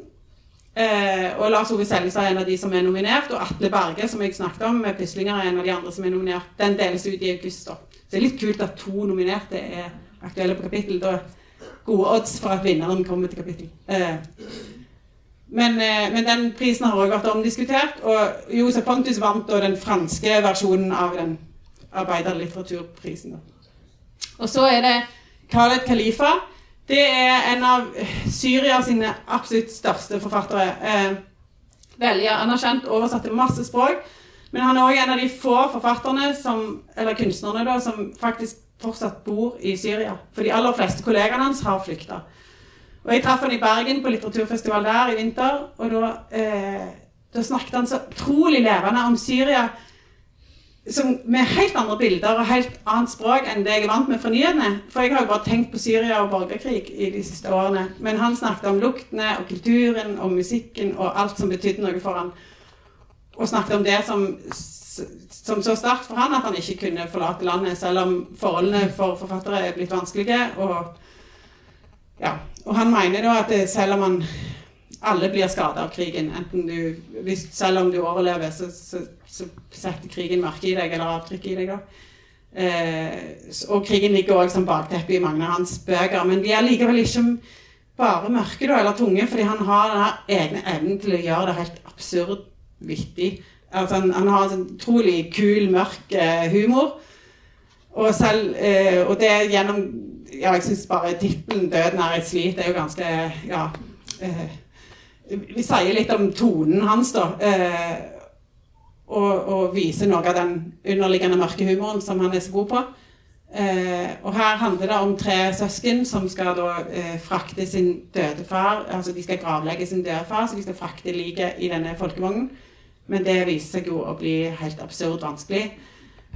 Eh, og Lars Ove Seljestad er en av de som er nominert, og Atle Berge, som jeg snakket om, med Pyslinger, er en av de andre som er nominert. Den deles ut i august. da. Så det er litt kult at to nominerte er aktuelle på kapittel. Da gode odds for at vinneren kommer til kapittel. Eh, men, eh, men, den prisen har også vært omdiskutert, og Josef Pontus vant da den franske versjonen av den arbeiderlitteraturprisen. Da. Og så er det Khaled Khalifa. Det er en av Syria sine absolutt største forfattere. Eh, veldig anerkjent, oversatt til masse språk. Men han er òg en av de få forfatterne, som, eller kunstnerne, da, som faktisk fortsatt bor i Syria. For de aller fleste kollegaene hans har flykta. Og Jeg traff han i Bergen på litteraturfestival der i vinter. og Da, eh, da snakket han så utrolig levende om Syria som, med helt andre bilder og helt annet språk enn det jeg er vant med fra nyhetene. For jeg har jo bare tenkt på Syria og borgerkrig i de siste årene. Men han snakket om luktene og kulturen og musikken og alt som betydde noe for han. Og snakket om det som, som så sterkt for han at han ikke kunne forlate landet, selv om forholdene for forfattere er blitt vanskelige. Og, ja. og han mener da at selv om han alle blir skada av krigen. Du, hvis, selv om du overlever, så, så, så setter krigen merke i deg, eller avtrykk i deg. Eh, og krigen ligger òg som bakteppe i mange av hans bøker. Men de er likevel ikke bare mørke da, eller tunge, fordi han har den egne evnen til å gjøre det helt absurd vittig. Altså, han, han, har en utrolig kul, mørk eh, humor. Og, selv, eh, og det gjennom Ja, jeg syns bare tittelen 'Døden er et slit' er jo ganske Ja. Eh, vi sier litt om tonen hans, da. Eh, og, og, viser noe av den underliggende mørke humoren som han er så god på. Eh, og her handler det om tre søsken som skal da eh, frakte sin døde far. Altså de skal gravlegge sin døde far, så de skal frakte liket i denne folkevognen. Men det viser seg jo å bli helt absurd vanskelig.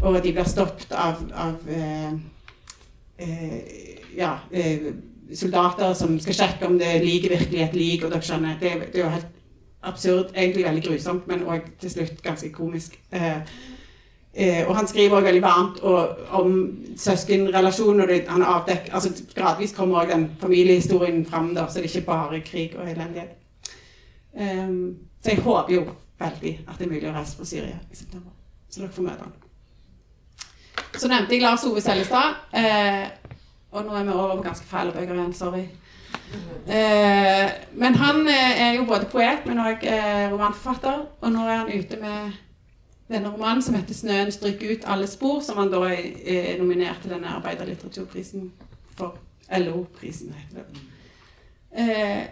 Og de blir stoppet av, av eh, eh, ja, eh, soldater som skal sjekke om det er virkelig et lik. og dere skjønner, det, det, er jo helt absurd, egentlig veldig grusomt, men òg til slutt ganske komisk. Eh, eh, og han skriver òg veldig varmt og, om søskenrelasjoner. Han avdekker, altså Gradvis kommer òg den familiehistorien fram, så det er ikke bare krig og elendighet. Um, så jeg håper jo veldig at det er mulig å reise fra Syria i september. Så dere får møte han. Så nevnte jeg Lars Ove Sellestad. Eh, og nå er vi over på ganske fæle bøker igjen. Sorry. Eh, men han eh, er jo både poet, men òg eh, romanforfatter. Og nå er han ute med denne romanen som heter 'Snøen stryker ut alle spor', som han da er, er nominert til denne arbeiderlitteraturprisen for. LO-prisen, heter det. Eh,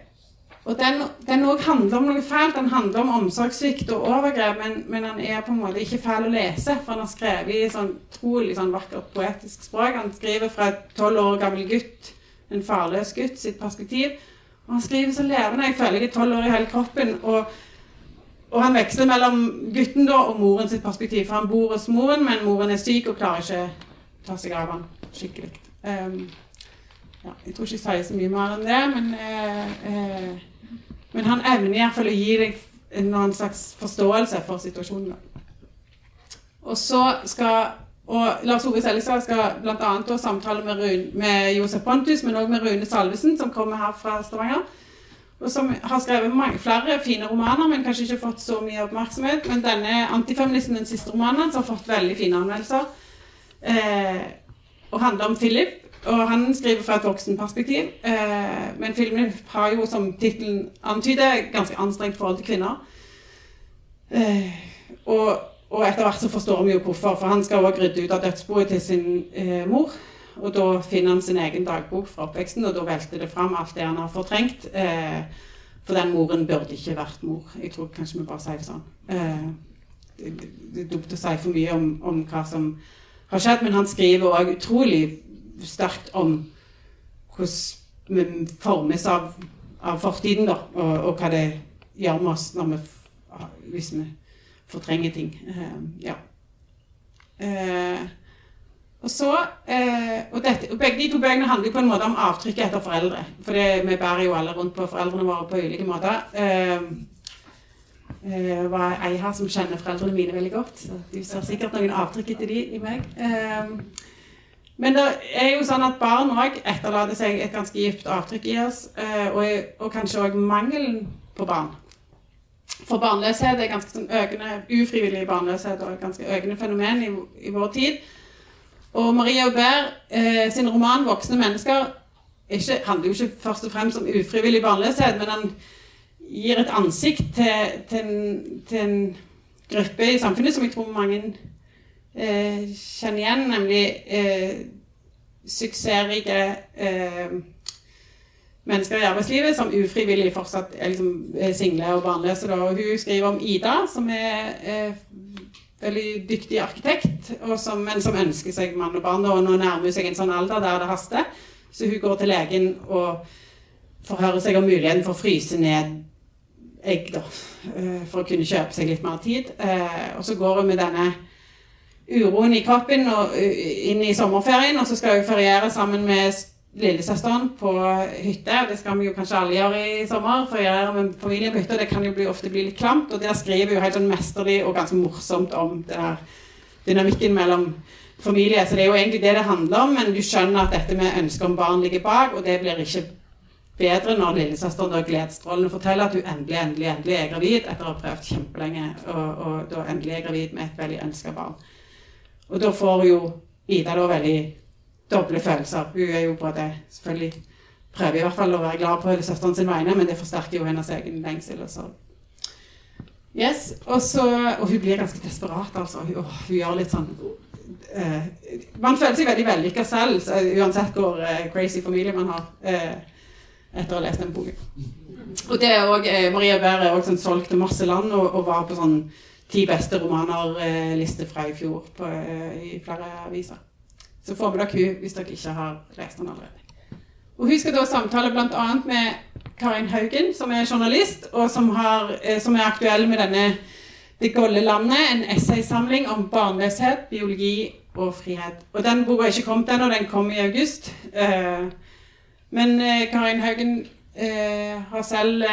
og den, òg handler om noe fælt. Den handler om omsorgssvikt og overgrep, men, men han er på en måte ikke fæl å lese. For han har skrevet i sånn utrolig sånn vakkert poetisk språk. Han skriver fra et tolv år gammel gutt, en farløs gutt, sitt perspektiv. Og han skriver så levende. Jeg føler jeg er tolv år i hele kroppen. Og, og han veksler mellom gutten da og moren sitt perspektiv. For han bor hos moren, men moren er syk og klarer ikke ta seg av han skikkelig. Um, ja, jeg tror ikke jeg sier så mye mer enn det, men uh, eh, men han evner iallfall å gi deg en slags forståelse for situasjonen. Og så skal og Lars Ove Seljestad skal bl.a. samtale med, Rune, med Josef Pontus, men òg med Rune Salvesen, som kommer her fra Stavanger. Og som har skrevet mange, flere fine romaner, men kanskje ikke fått så mye oppmerksomhet. Men denne 'Antifeministen', den siste romanen, har fått veldig fine anmeldelser. Eh, og handler om Philip, Og han skriver fra et voksenperspektiv. Eh, men filmen har jo, som tittelen antyder, ganske anstrengt forhold til kvinner. Eh, og, og, etter hvert så forstår vi jo hvorfor, for han skal også rydde ut av dødsboet til sin eh, mor. Og da finner han sin egen dagbok fra oppveksten, og da velter det fram alt det han har fortrengt. Eh, for den moren burde ikke vært mor. Jeg tror kanskje vi bare sier det sånn. Eh, det, er dumt å si for mye om, om, hva som har skjedd, men han skriver òg utrolig sterkt om hvordan vi formes av, av fortiden, da, og, og, hva det gjør med oss vi, hvis vi fortrenger ting. Uh, ja. Uh, og så, uh, og, dette, og Begge de to bøkene handler på en måte om avtrykket etter foreldre. For det, vi bærer jo alle rundt på foreldrene våre på ulike måter. Det eh, var ei her som kjenner foreldrene mine veldig godt. så Du ser sikkert noen avtrykk etter de i meg. Men det er jo sånn at barn òg etterlater seg et ganske dypt avtrykk i oss. Eh, og, og, kanskje òg mangelen på barn. For barnløshet er ganske sånn økende, ufrivillig barnløshet og et ganske økende fenomen i, i vår tid. Og Marie Aubert eh, sin roman 'Voksne mennesker' ikke, handler jo ikke først og fremst om ufrivillig barnløshet, men han gir et ansikt til, til, en, til en, gruppe i samfunnet som jeg tror mange eh, kjenner igjen, nemlig eh, suksessrike eh, mennesker i arbeidslivet som ufrivillig fortsatt er liksom, single og barnløse. Og hun skriver om Ida, som er eh, veldig dyktig arkitekt, som, men som ønsker seg mann og barn. Og nå nærmer hun seg en sånn alder der det haster, så hun går til legen og forhører seg om muligheten for å fryse ned egg, da, eh, for å kunne kjøpe seg litt mer tid. Eh, og så går hun med denne uroen i kroppen og inn i sommerferien, og så skal jeg feriere sammen med lillesøsteren på hytte. Det skal vi jo kanskje alle gjøre i sommer. Feriere er med familien på hytte, det kan jo ofte bli litt klamt. Og der skriver hun helt sånn mesterlig og ganske morsomt om det der dynamikken mellom familie. Så det er jo egentlig det det handler om, men du skjønner at dette med ønsket om barn ligger bak, og det blir ikke bedre når lillesøsteren da gledesstrålende forteller at hun endelig, endelig, endelig er gravid etter å ha prøvd kjempelenge, og, og da endelig er gravid med et veldig ønska barn. Og da får jo Ida da veldig doble følelser. Hun er jo både selvfølgelig prøver i hvert fall å være glad på søsteren sin vegne, men det forsterker jo hennes egen lengsel. Og sorg. Yes, og, så, og hun blir ganske desperat, altså. Hun, hun gjør litt sånn uh, Man føler seg veldig vellykka selv, uansett hvor uh, crazy familie man har, uh, etter å ha lest den boken. Og det er også, Maria Berre er også sånn solgt til masse land og, og var på sånn ti beste romaner-liste fra i fjor på, i flere aviser. Så får med dere hun hvis dere ikke har lest den allerede. Og Hun skal da samtale bl.a. med Karin Haugen, som er journalist, og som, har, eh, som er aktuell med denne 'Det golde landet', en essaysamling om barnløshet, biologi og frihet. Og Den boka er ikke kommet ennå, den kom i august. Eh, men eh, Karin Haugen har selv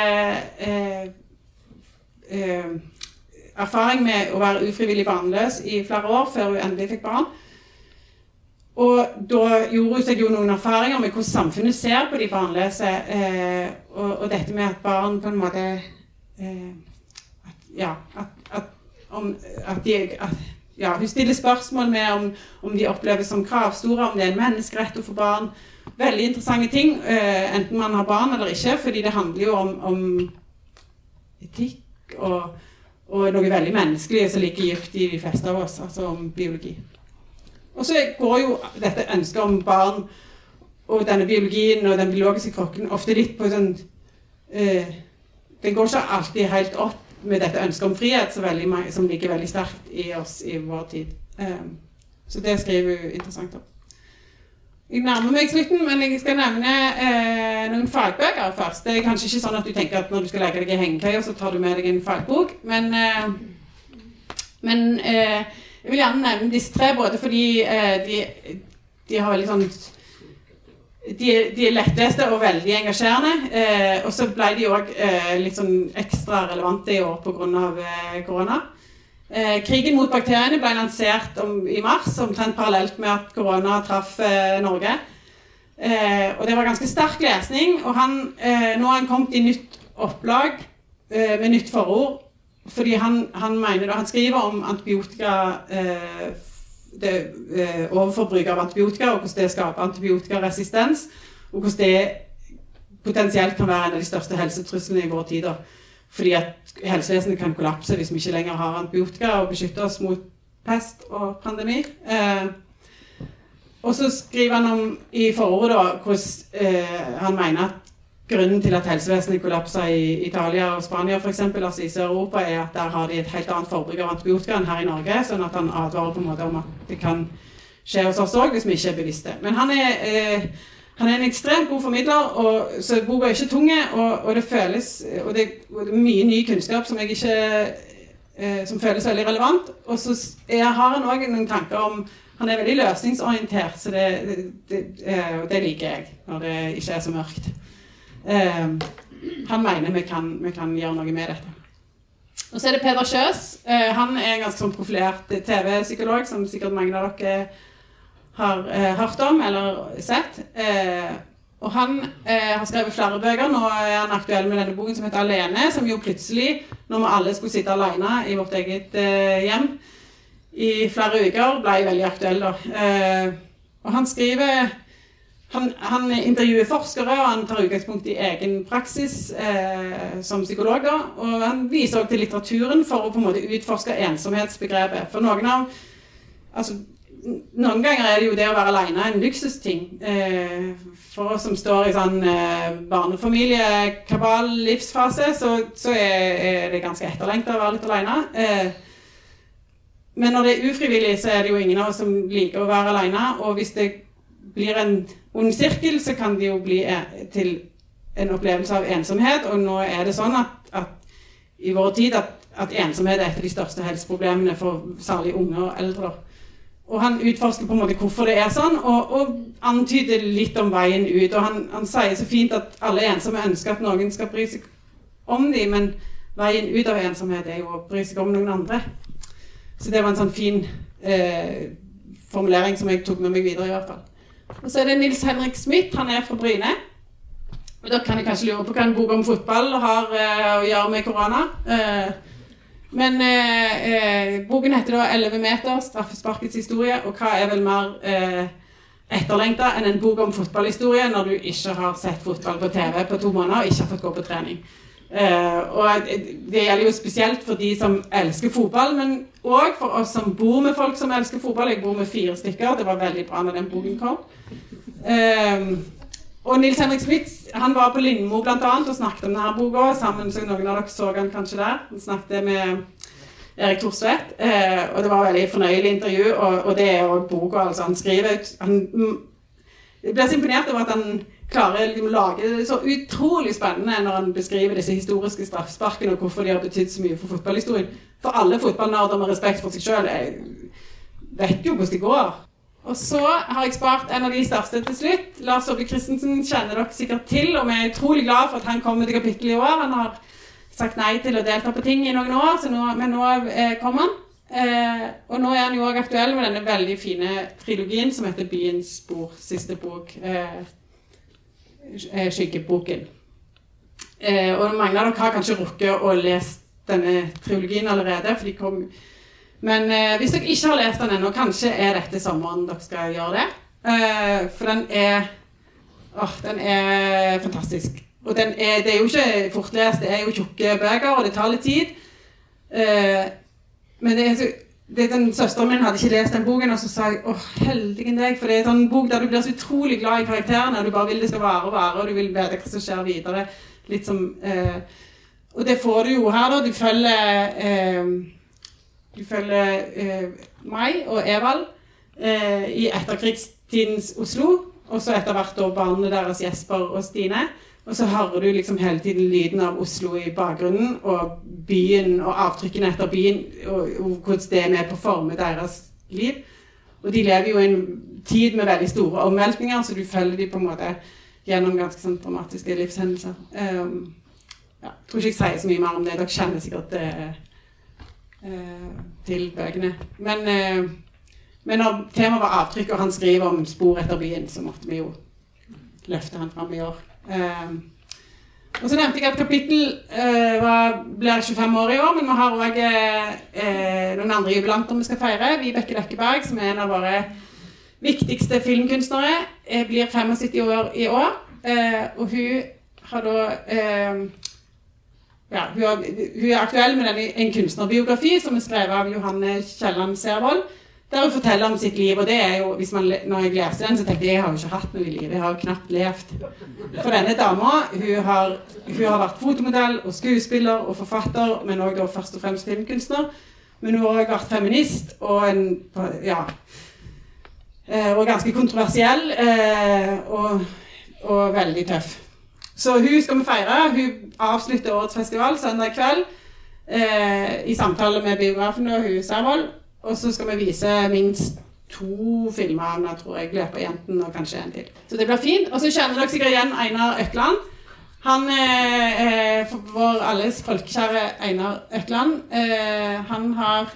erfaring med å være ufrivillig barnløs i flere år før hun endelig fikk barn. Og da gjorde hun seg jo noen erfaringer med hvordan samfunnet ser på de barnløse. Eh, og, og, dette med at barn på en måte eh, at, Ja, at, at, om, at de ja, Hun stiller spørsmål med om, om, de oppleves som kravstore, om det er en menneskerett å få barn. Veldig interessante ting, eh, enten man har barn eller ikke, fordi det handler jo om, om etikk og, og noe veldig menneskelig som ligger dypt i de fleste av oss, altså om biologi. Og så går jo dette ønsket om barn og denne biologien og den biologiske krokken ofte litt på sånn eh, Den går ikke alltid helt opp med dette ønsket om frihet som, veldig, som ligger veldig sterkt i oss i vår tid. Eh, så det skriver hun interessant om. Jeg nærmer meg slutten, men jeg skal nevne eh, noen fagbøker først. Det er kanskje ikke sånn at du tenker at når du skal leke deg i hengekøya, så tar du med deg en fagbok, men, eh, men eh, jeg vil gjerne nevne disse tre, både fordi eh, de, de, har veldig sånn de, de, er lettleste og veldig engasjerende. Eh, og så ble de òg eh, litt sånn ekstra relevante i år pga. Eh, korona. Eh, krigen mot bakteriene ble lansert om, i mars, omtrent parallelt med at korona traff eh, Norge. Eh, og det var ganske sterk lesning. Og han, nå har han kommet i nytt opplag med nytt forord fordi han, han, mener, han skriver om antibiotika det, overforbruk av antibiotika, og hvordan det skaper antibiotikaresistens, og hvordan det potensielt kan være en av de største helsetruslene i vår tid. da. Fordi at helsevesenet kan kollapse hvis vi ikke lenger har antibiotika og beskytter oss mot pest og pandemi. Eh, og så skriver han om i forordet da, hvordan eh, han mener at grunnen til at helsevesenet kollapsa i Italia og Spania eksempel, altså i Sør-Europa, er at der har de et helt annet forbruk av antibiotika enn her i Norge. Sånn at han advarer på en måte om at det kan skje hos oss òg hvis vi ikke er bevisste. Men han er, eh, han er en ekstremt god formidler, og, så boka er ikke tung. Og, og, det føles og det, og det, er mye ny kunnskap som ikke eh, som føles veldig relevant. Og så har han òg noen tanker om Han er veldig løsningsorientert, så det, det, eh, det liker jeg når det ikke er så mørkt. Eh, han mener vi kan, vi kan, gjøre noe med dette. Og så er det Peder Kjøs. Eh, han er en ganske sånn profilert TV-psykolog, som sikkert mange av dere har eh, hørt om eller sett. Eh, og han eh, har skrevet flere bøker. Nå er han aktuell med denne boken som heter 'Alene', som jo plutselig, når vi alle skulle sitte alene i vårt eget eh, hjem i flere uker, ble veldig aktuell. da. og han skriver han, han, intervjuer forskere, og han tar utgangspunkt i egen praksis eh, som psykolog. Da, og han viser også til litteraturen for å på en måte utforske ensomhetsbegrepet. For noen av altså, noen ganger er det jo det å være alene en luksusting. Eh, for oss som står i sånn eh, barnefamilie, kabal, livsfase, så, så er, det ganske etterlengta å være litt alene. Eh, men når det er ufrivillig, så er det jo ingen av oss som liker å være alene. Og hvis det blir en ond sirkel, så kan det jo bli til en opplevelse av ensomhet. Og nå er det sånn at, at i vår tid at, at, ensomhet er et av de største helseproblemene for særlig unge og eldre. Og han utforsker på en måte hvorfor det er sånn, og, og antyder litt om veien ut. Og han, han, sier så fint at alle ensomme ønsker at noen skal bry seg om dem, men veien ut av ensomhet er jo å bry seg om noen andre. Så det var en sånn fin eh, formulering som jeg tok med meg videre, i hvert fall. Og så er det Nils Henrik Smith. Han er fra Bryne. Og Da kan jeg kanskje lure på hva en bok om fotball har eh, å gjøre med korona. Eh, men eh, eh boken heter da 'Elleve meter straffesparkets historie', og hva er vel mer eh, etterlengta enn en bok om fotballhistorie når du ikke har sett fotball på TV på to måneder og ikke har fått gå på trening. Eh, og Det gjelder jo spesielt for de som elsker fotball, men òg for oss som bor med folk som elsker fotball. Jeg bor med fire stykker. Det var veldig bra når den boken kom. Uh, og Nils Henrik Smith han var på Lindmo blant annet, og snakket om denne boka. sammen, så Noen av dere så han kanskje der. Han snakket med Erik Thorstvedt. Eh, og det var et veldig fornøyelig intervju. Og, og det er òg boka. altså Han skriver ut han, ble så imponert over at han klarer liksom, å lage det så utrolig spennende når han beskriver disse historiske straffesparkene og hvorfor de har betydd så mye for fotballhistorien. For alle fotballnerder med respekt for seg sjøl vet jo hvordan det går. Og så har jeg spart en av de største til slutt. Lars Ove Christensen kjenner dere sikkert til, og vi er utrolig glad for at han kommer til kapittelet i år. Han har sagt nei til å delta på ting i noen år, nå, men nå eh, kommer han. Eh, og nå er han jo òg aktuell med denne veldig fine trilogien som heter 'Byens spor', siste bok. Eh, Eh, Skyggeboken. Eh, og mange av dere har kanskje rukket å lese denne trilogien allerede. for de kom men eh, hvis dere ikke har lest den ennå, kanskje er dette sommeren dere skal gjøre det. Eh, for den er åh, den er fantastisk. Og er, det er jo ikke fortlest, det er jo tjukke bøker, og det tar litt tid. Eh, men det er så det, den Søsteren min hadde ikke lest den boken, og så sa jeg åh, heldigen deg. For det er en sånn bok der du blir så utrolig glad i karakterene, og du bare vil det skal vare og vare, og du vil vite hva som skjer videre. Litt som eh, Og det får du jo her, da. Du følger eh, Du følger eh, meg og Evald eh, i etterkrigstidens Oslo, og så etter hvert da barna deres Jesper og Stine. Og så hører du liksom hele tiden lyden av Oslo i bakgrunnen, og byen og avtrykkene etter byen, og, og hvordan det er med på å forme deres liv. Og de lever jo i en tid med veldig store omveltninger, så du følger dem på en måte gjennom ganske sånn dramatiske livshendelser. Um, ja, jeg tror ikke jeg sier så mye mer om det. Dere kjenner sikkert det, uh, til bøkene. Men, uh, men når temaet var avtrykk, og han skriver om spor etter byen, så måtte vi jo løfte han fram i år. Ehm, Og så nevnte jeg at kapittel eh, blir 25 år i år, men vi har òg eh, noen andre jubilanter vi skal feire. Vibeke Løkkeberg, som er en av våre viktigste filmkunstnere, eh, blir 75 år i år. Eh, og hun har da eh, ja, hun, er, hun, er aktuell med denne, en kunstnerbiografi som er skrevet av Johanne Kielland Servold. Der hun forteller om sitt liv. Og det er jo, hvis man, når jeg leste den, så tenkte jeg jeg har jo ikke hatt noe i livet. Jeg har jo knapt levd. For denne dama hun har, hun har vært fotomodell og skuespiller og forfatter, men òg først og fremst filmkunstner. Men hun har òg vært feminist og en ja, eh, og ganske kontroversiell eh, og, og veldig tøff. Så hun skal vi feire. Hun avslutter årets festival søndag kveld eh, i samtale med biografen og hun Servold. Og så skal vi vise minst to filmer henne, tror jeg. 'Løperjenten' og kanskje en til. Så det blir fint. Og så kjenner dere sikkert igjen Einar Økland. Han er eh vår alles folkekjære Einar Økland. Eh, han har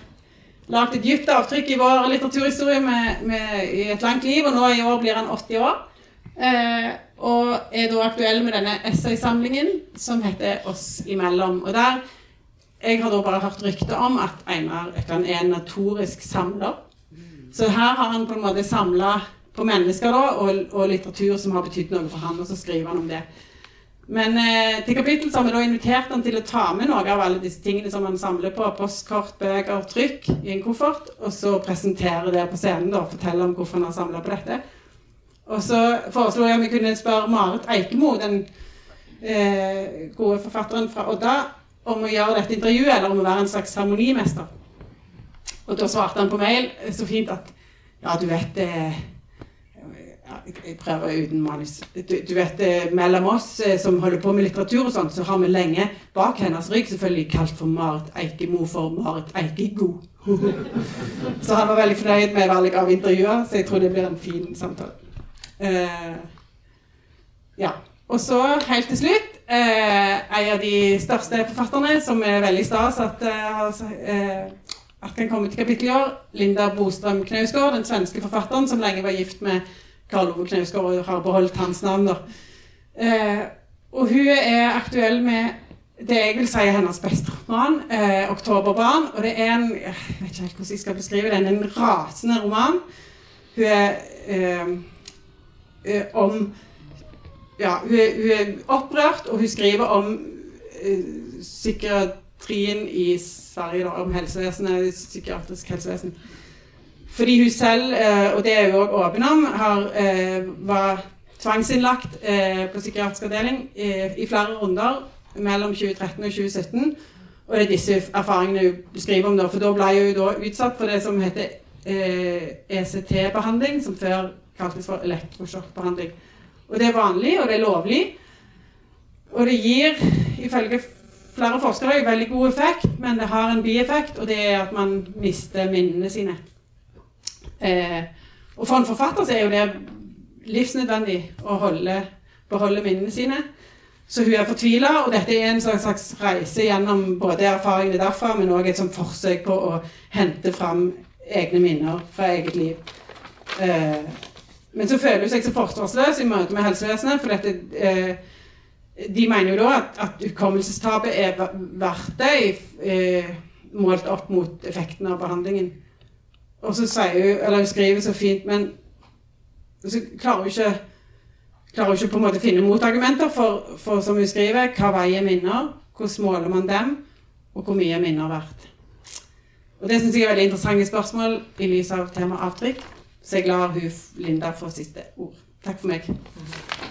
lagd et dypt avtrykk i vår litteraturhistorie med, med, i et langt liv, og nå i år blir han 80 år. Eh, og er da aktuell med denne essaysamlingen som heter 'Oss imellom'. Og der jeg har da bare hørt rykter om at Einar Økland er en notorisk samler. Så her har han på en måte samla på mennesker da, og, og, litteratur som har betydd noe for han, og så skriver han om det. Men eh, til kapittel har vi da invitert han til å ta med noe av alle disse tingene som han samler på. Postkort, bøker, trykk i en koffert. Og så presentere det på scenen da, fortelle om hvorfor han har samla på dette. Og så foreslo jeg om vi kunne spørre Marit Eikemo, den eh, gode forfatteren fra Odda, om å gjøre dette intervjuet, eller om å være en slags harmonimester. Og da svarte han på mail så fint at ja, du vet eh, Jeg prøver uten manus. Du, du vet, eh, mellom oss eh, som holder på med litteratur og sånt, så har vi lenge bak hennes rygg selvfølgelig kalt for Marit Eikemo for Marit Eikego. så han var veldig fornøyd med valget av intervjuer, så jeg tror det blir en fin samtale. Uh, ja. Og så helt til slutt eh, en av de største forfatterne, som er veldig stas at, eh, at kan komme til kapittel i år. Linda Bostrøm Knausgård, den svenske forfatteren som lenge var gift med Karl Ove Knausgård og har beholdt hans navn. Eh, og hun er aktuell med det jeg vil si er hennes beste roman, eh, 'Oktoberbarn'. Og det er en jeg vet ikke helt hvordan jeg skal beskrive den, en rasende roman. Hun er eh, eh om ja, hun, er, hun, er, opprørt, og hun skriver om uh, psykiatrien i Sverige, da, om helsevesenet, psykiatrisk helsevesen. Fordi hun selv, uh, og det er hun òg åpen om, har, var tvangsinnlagt på psykiatrisk avdeling i flere runder mellom 2013 og 2017. Og det er disse erfaringene hun beskriver om, da, for da ble hun da utsatt for det som heter ECT-behandling, som før kaltes for elektrosjokkbehandling. Og det er vanlig, og det er lovlig. Og det gir, ifølge flere forskere, veldig god effekt, men det har en bieffekt, og det er at man mister minnene sine. Eh, og for en forfatter så er jo det livsnødvendig å holde, beholde minnene sine. Så hun er fortvila, og dette er en slags reise gjennom både erfaringene derfra, men òg et forsøk på å hente fram egne minner fra eget liv. Eh, men så føler hun seg så forsvarsløs i møte med helsevesenet. For dette, eh, de mener jo da at, at hukommelsestapet er verdt det, eh, målt opp mot effekten av behandlingen. Og så sier hun, eller hun skriver så fint, men så klarer hun ikke klarer hun ikke på en måte finne motargumenter for, for, som hun skriver, hva veier minner, hvordan måler man dem, og hvor mye er minner verdt. Og Det syns jeg er veldig interessante spørsmål i lys av temaet avtrykk. Så jeg lar hun Linda få siste ord. Takk for meg.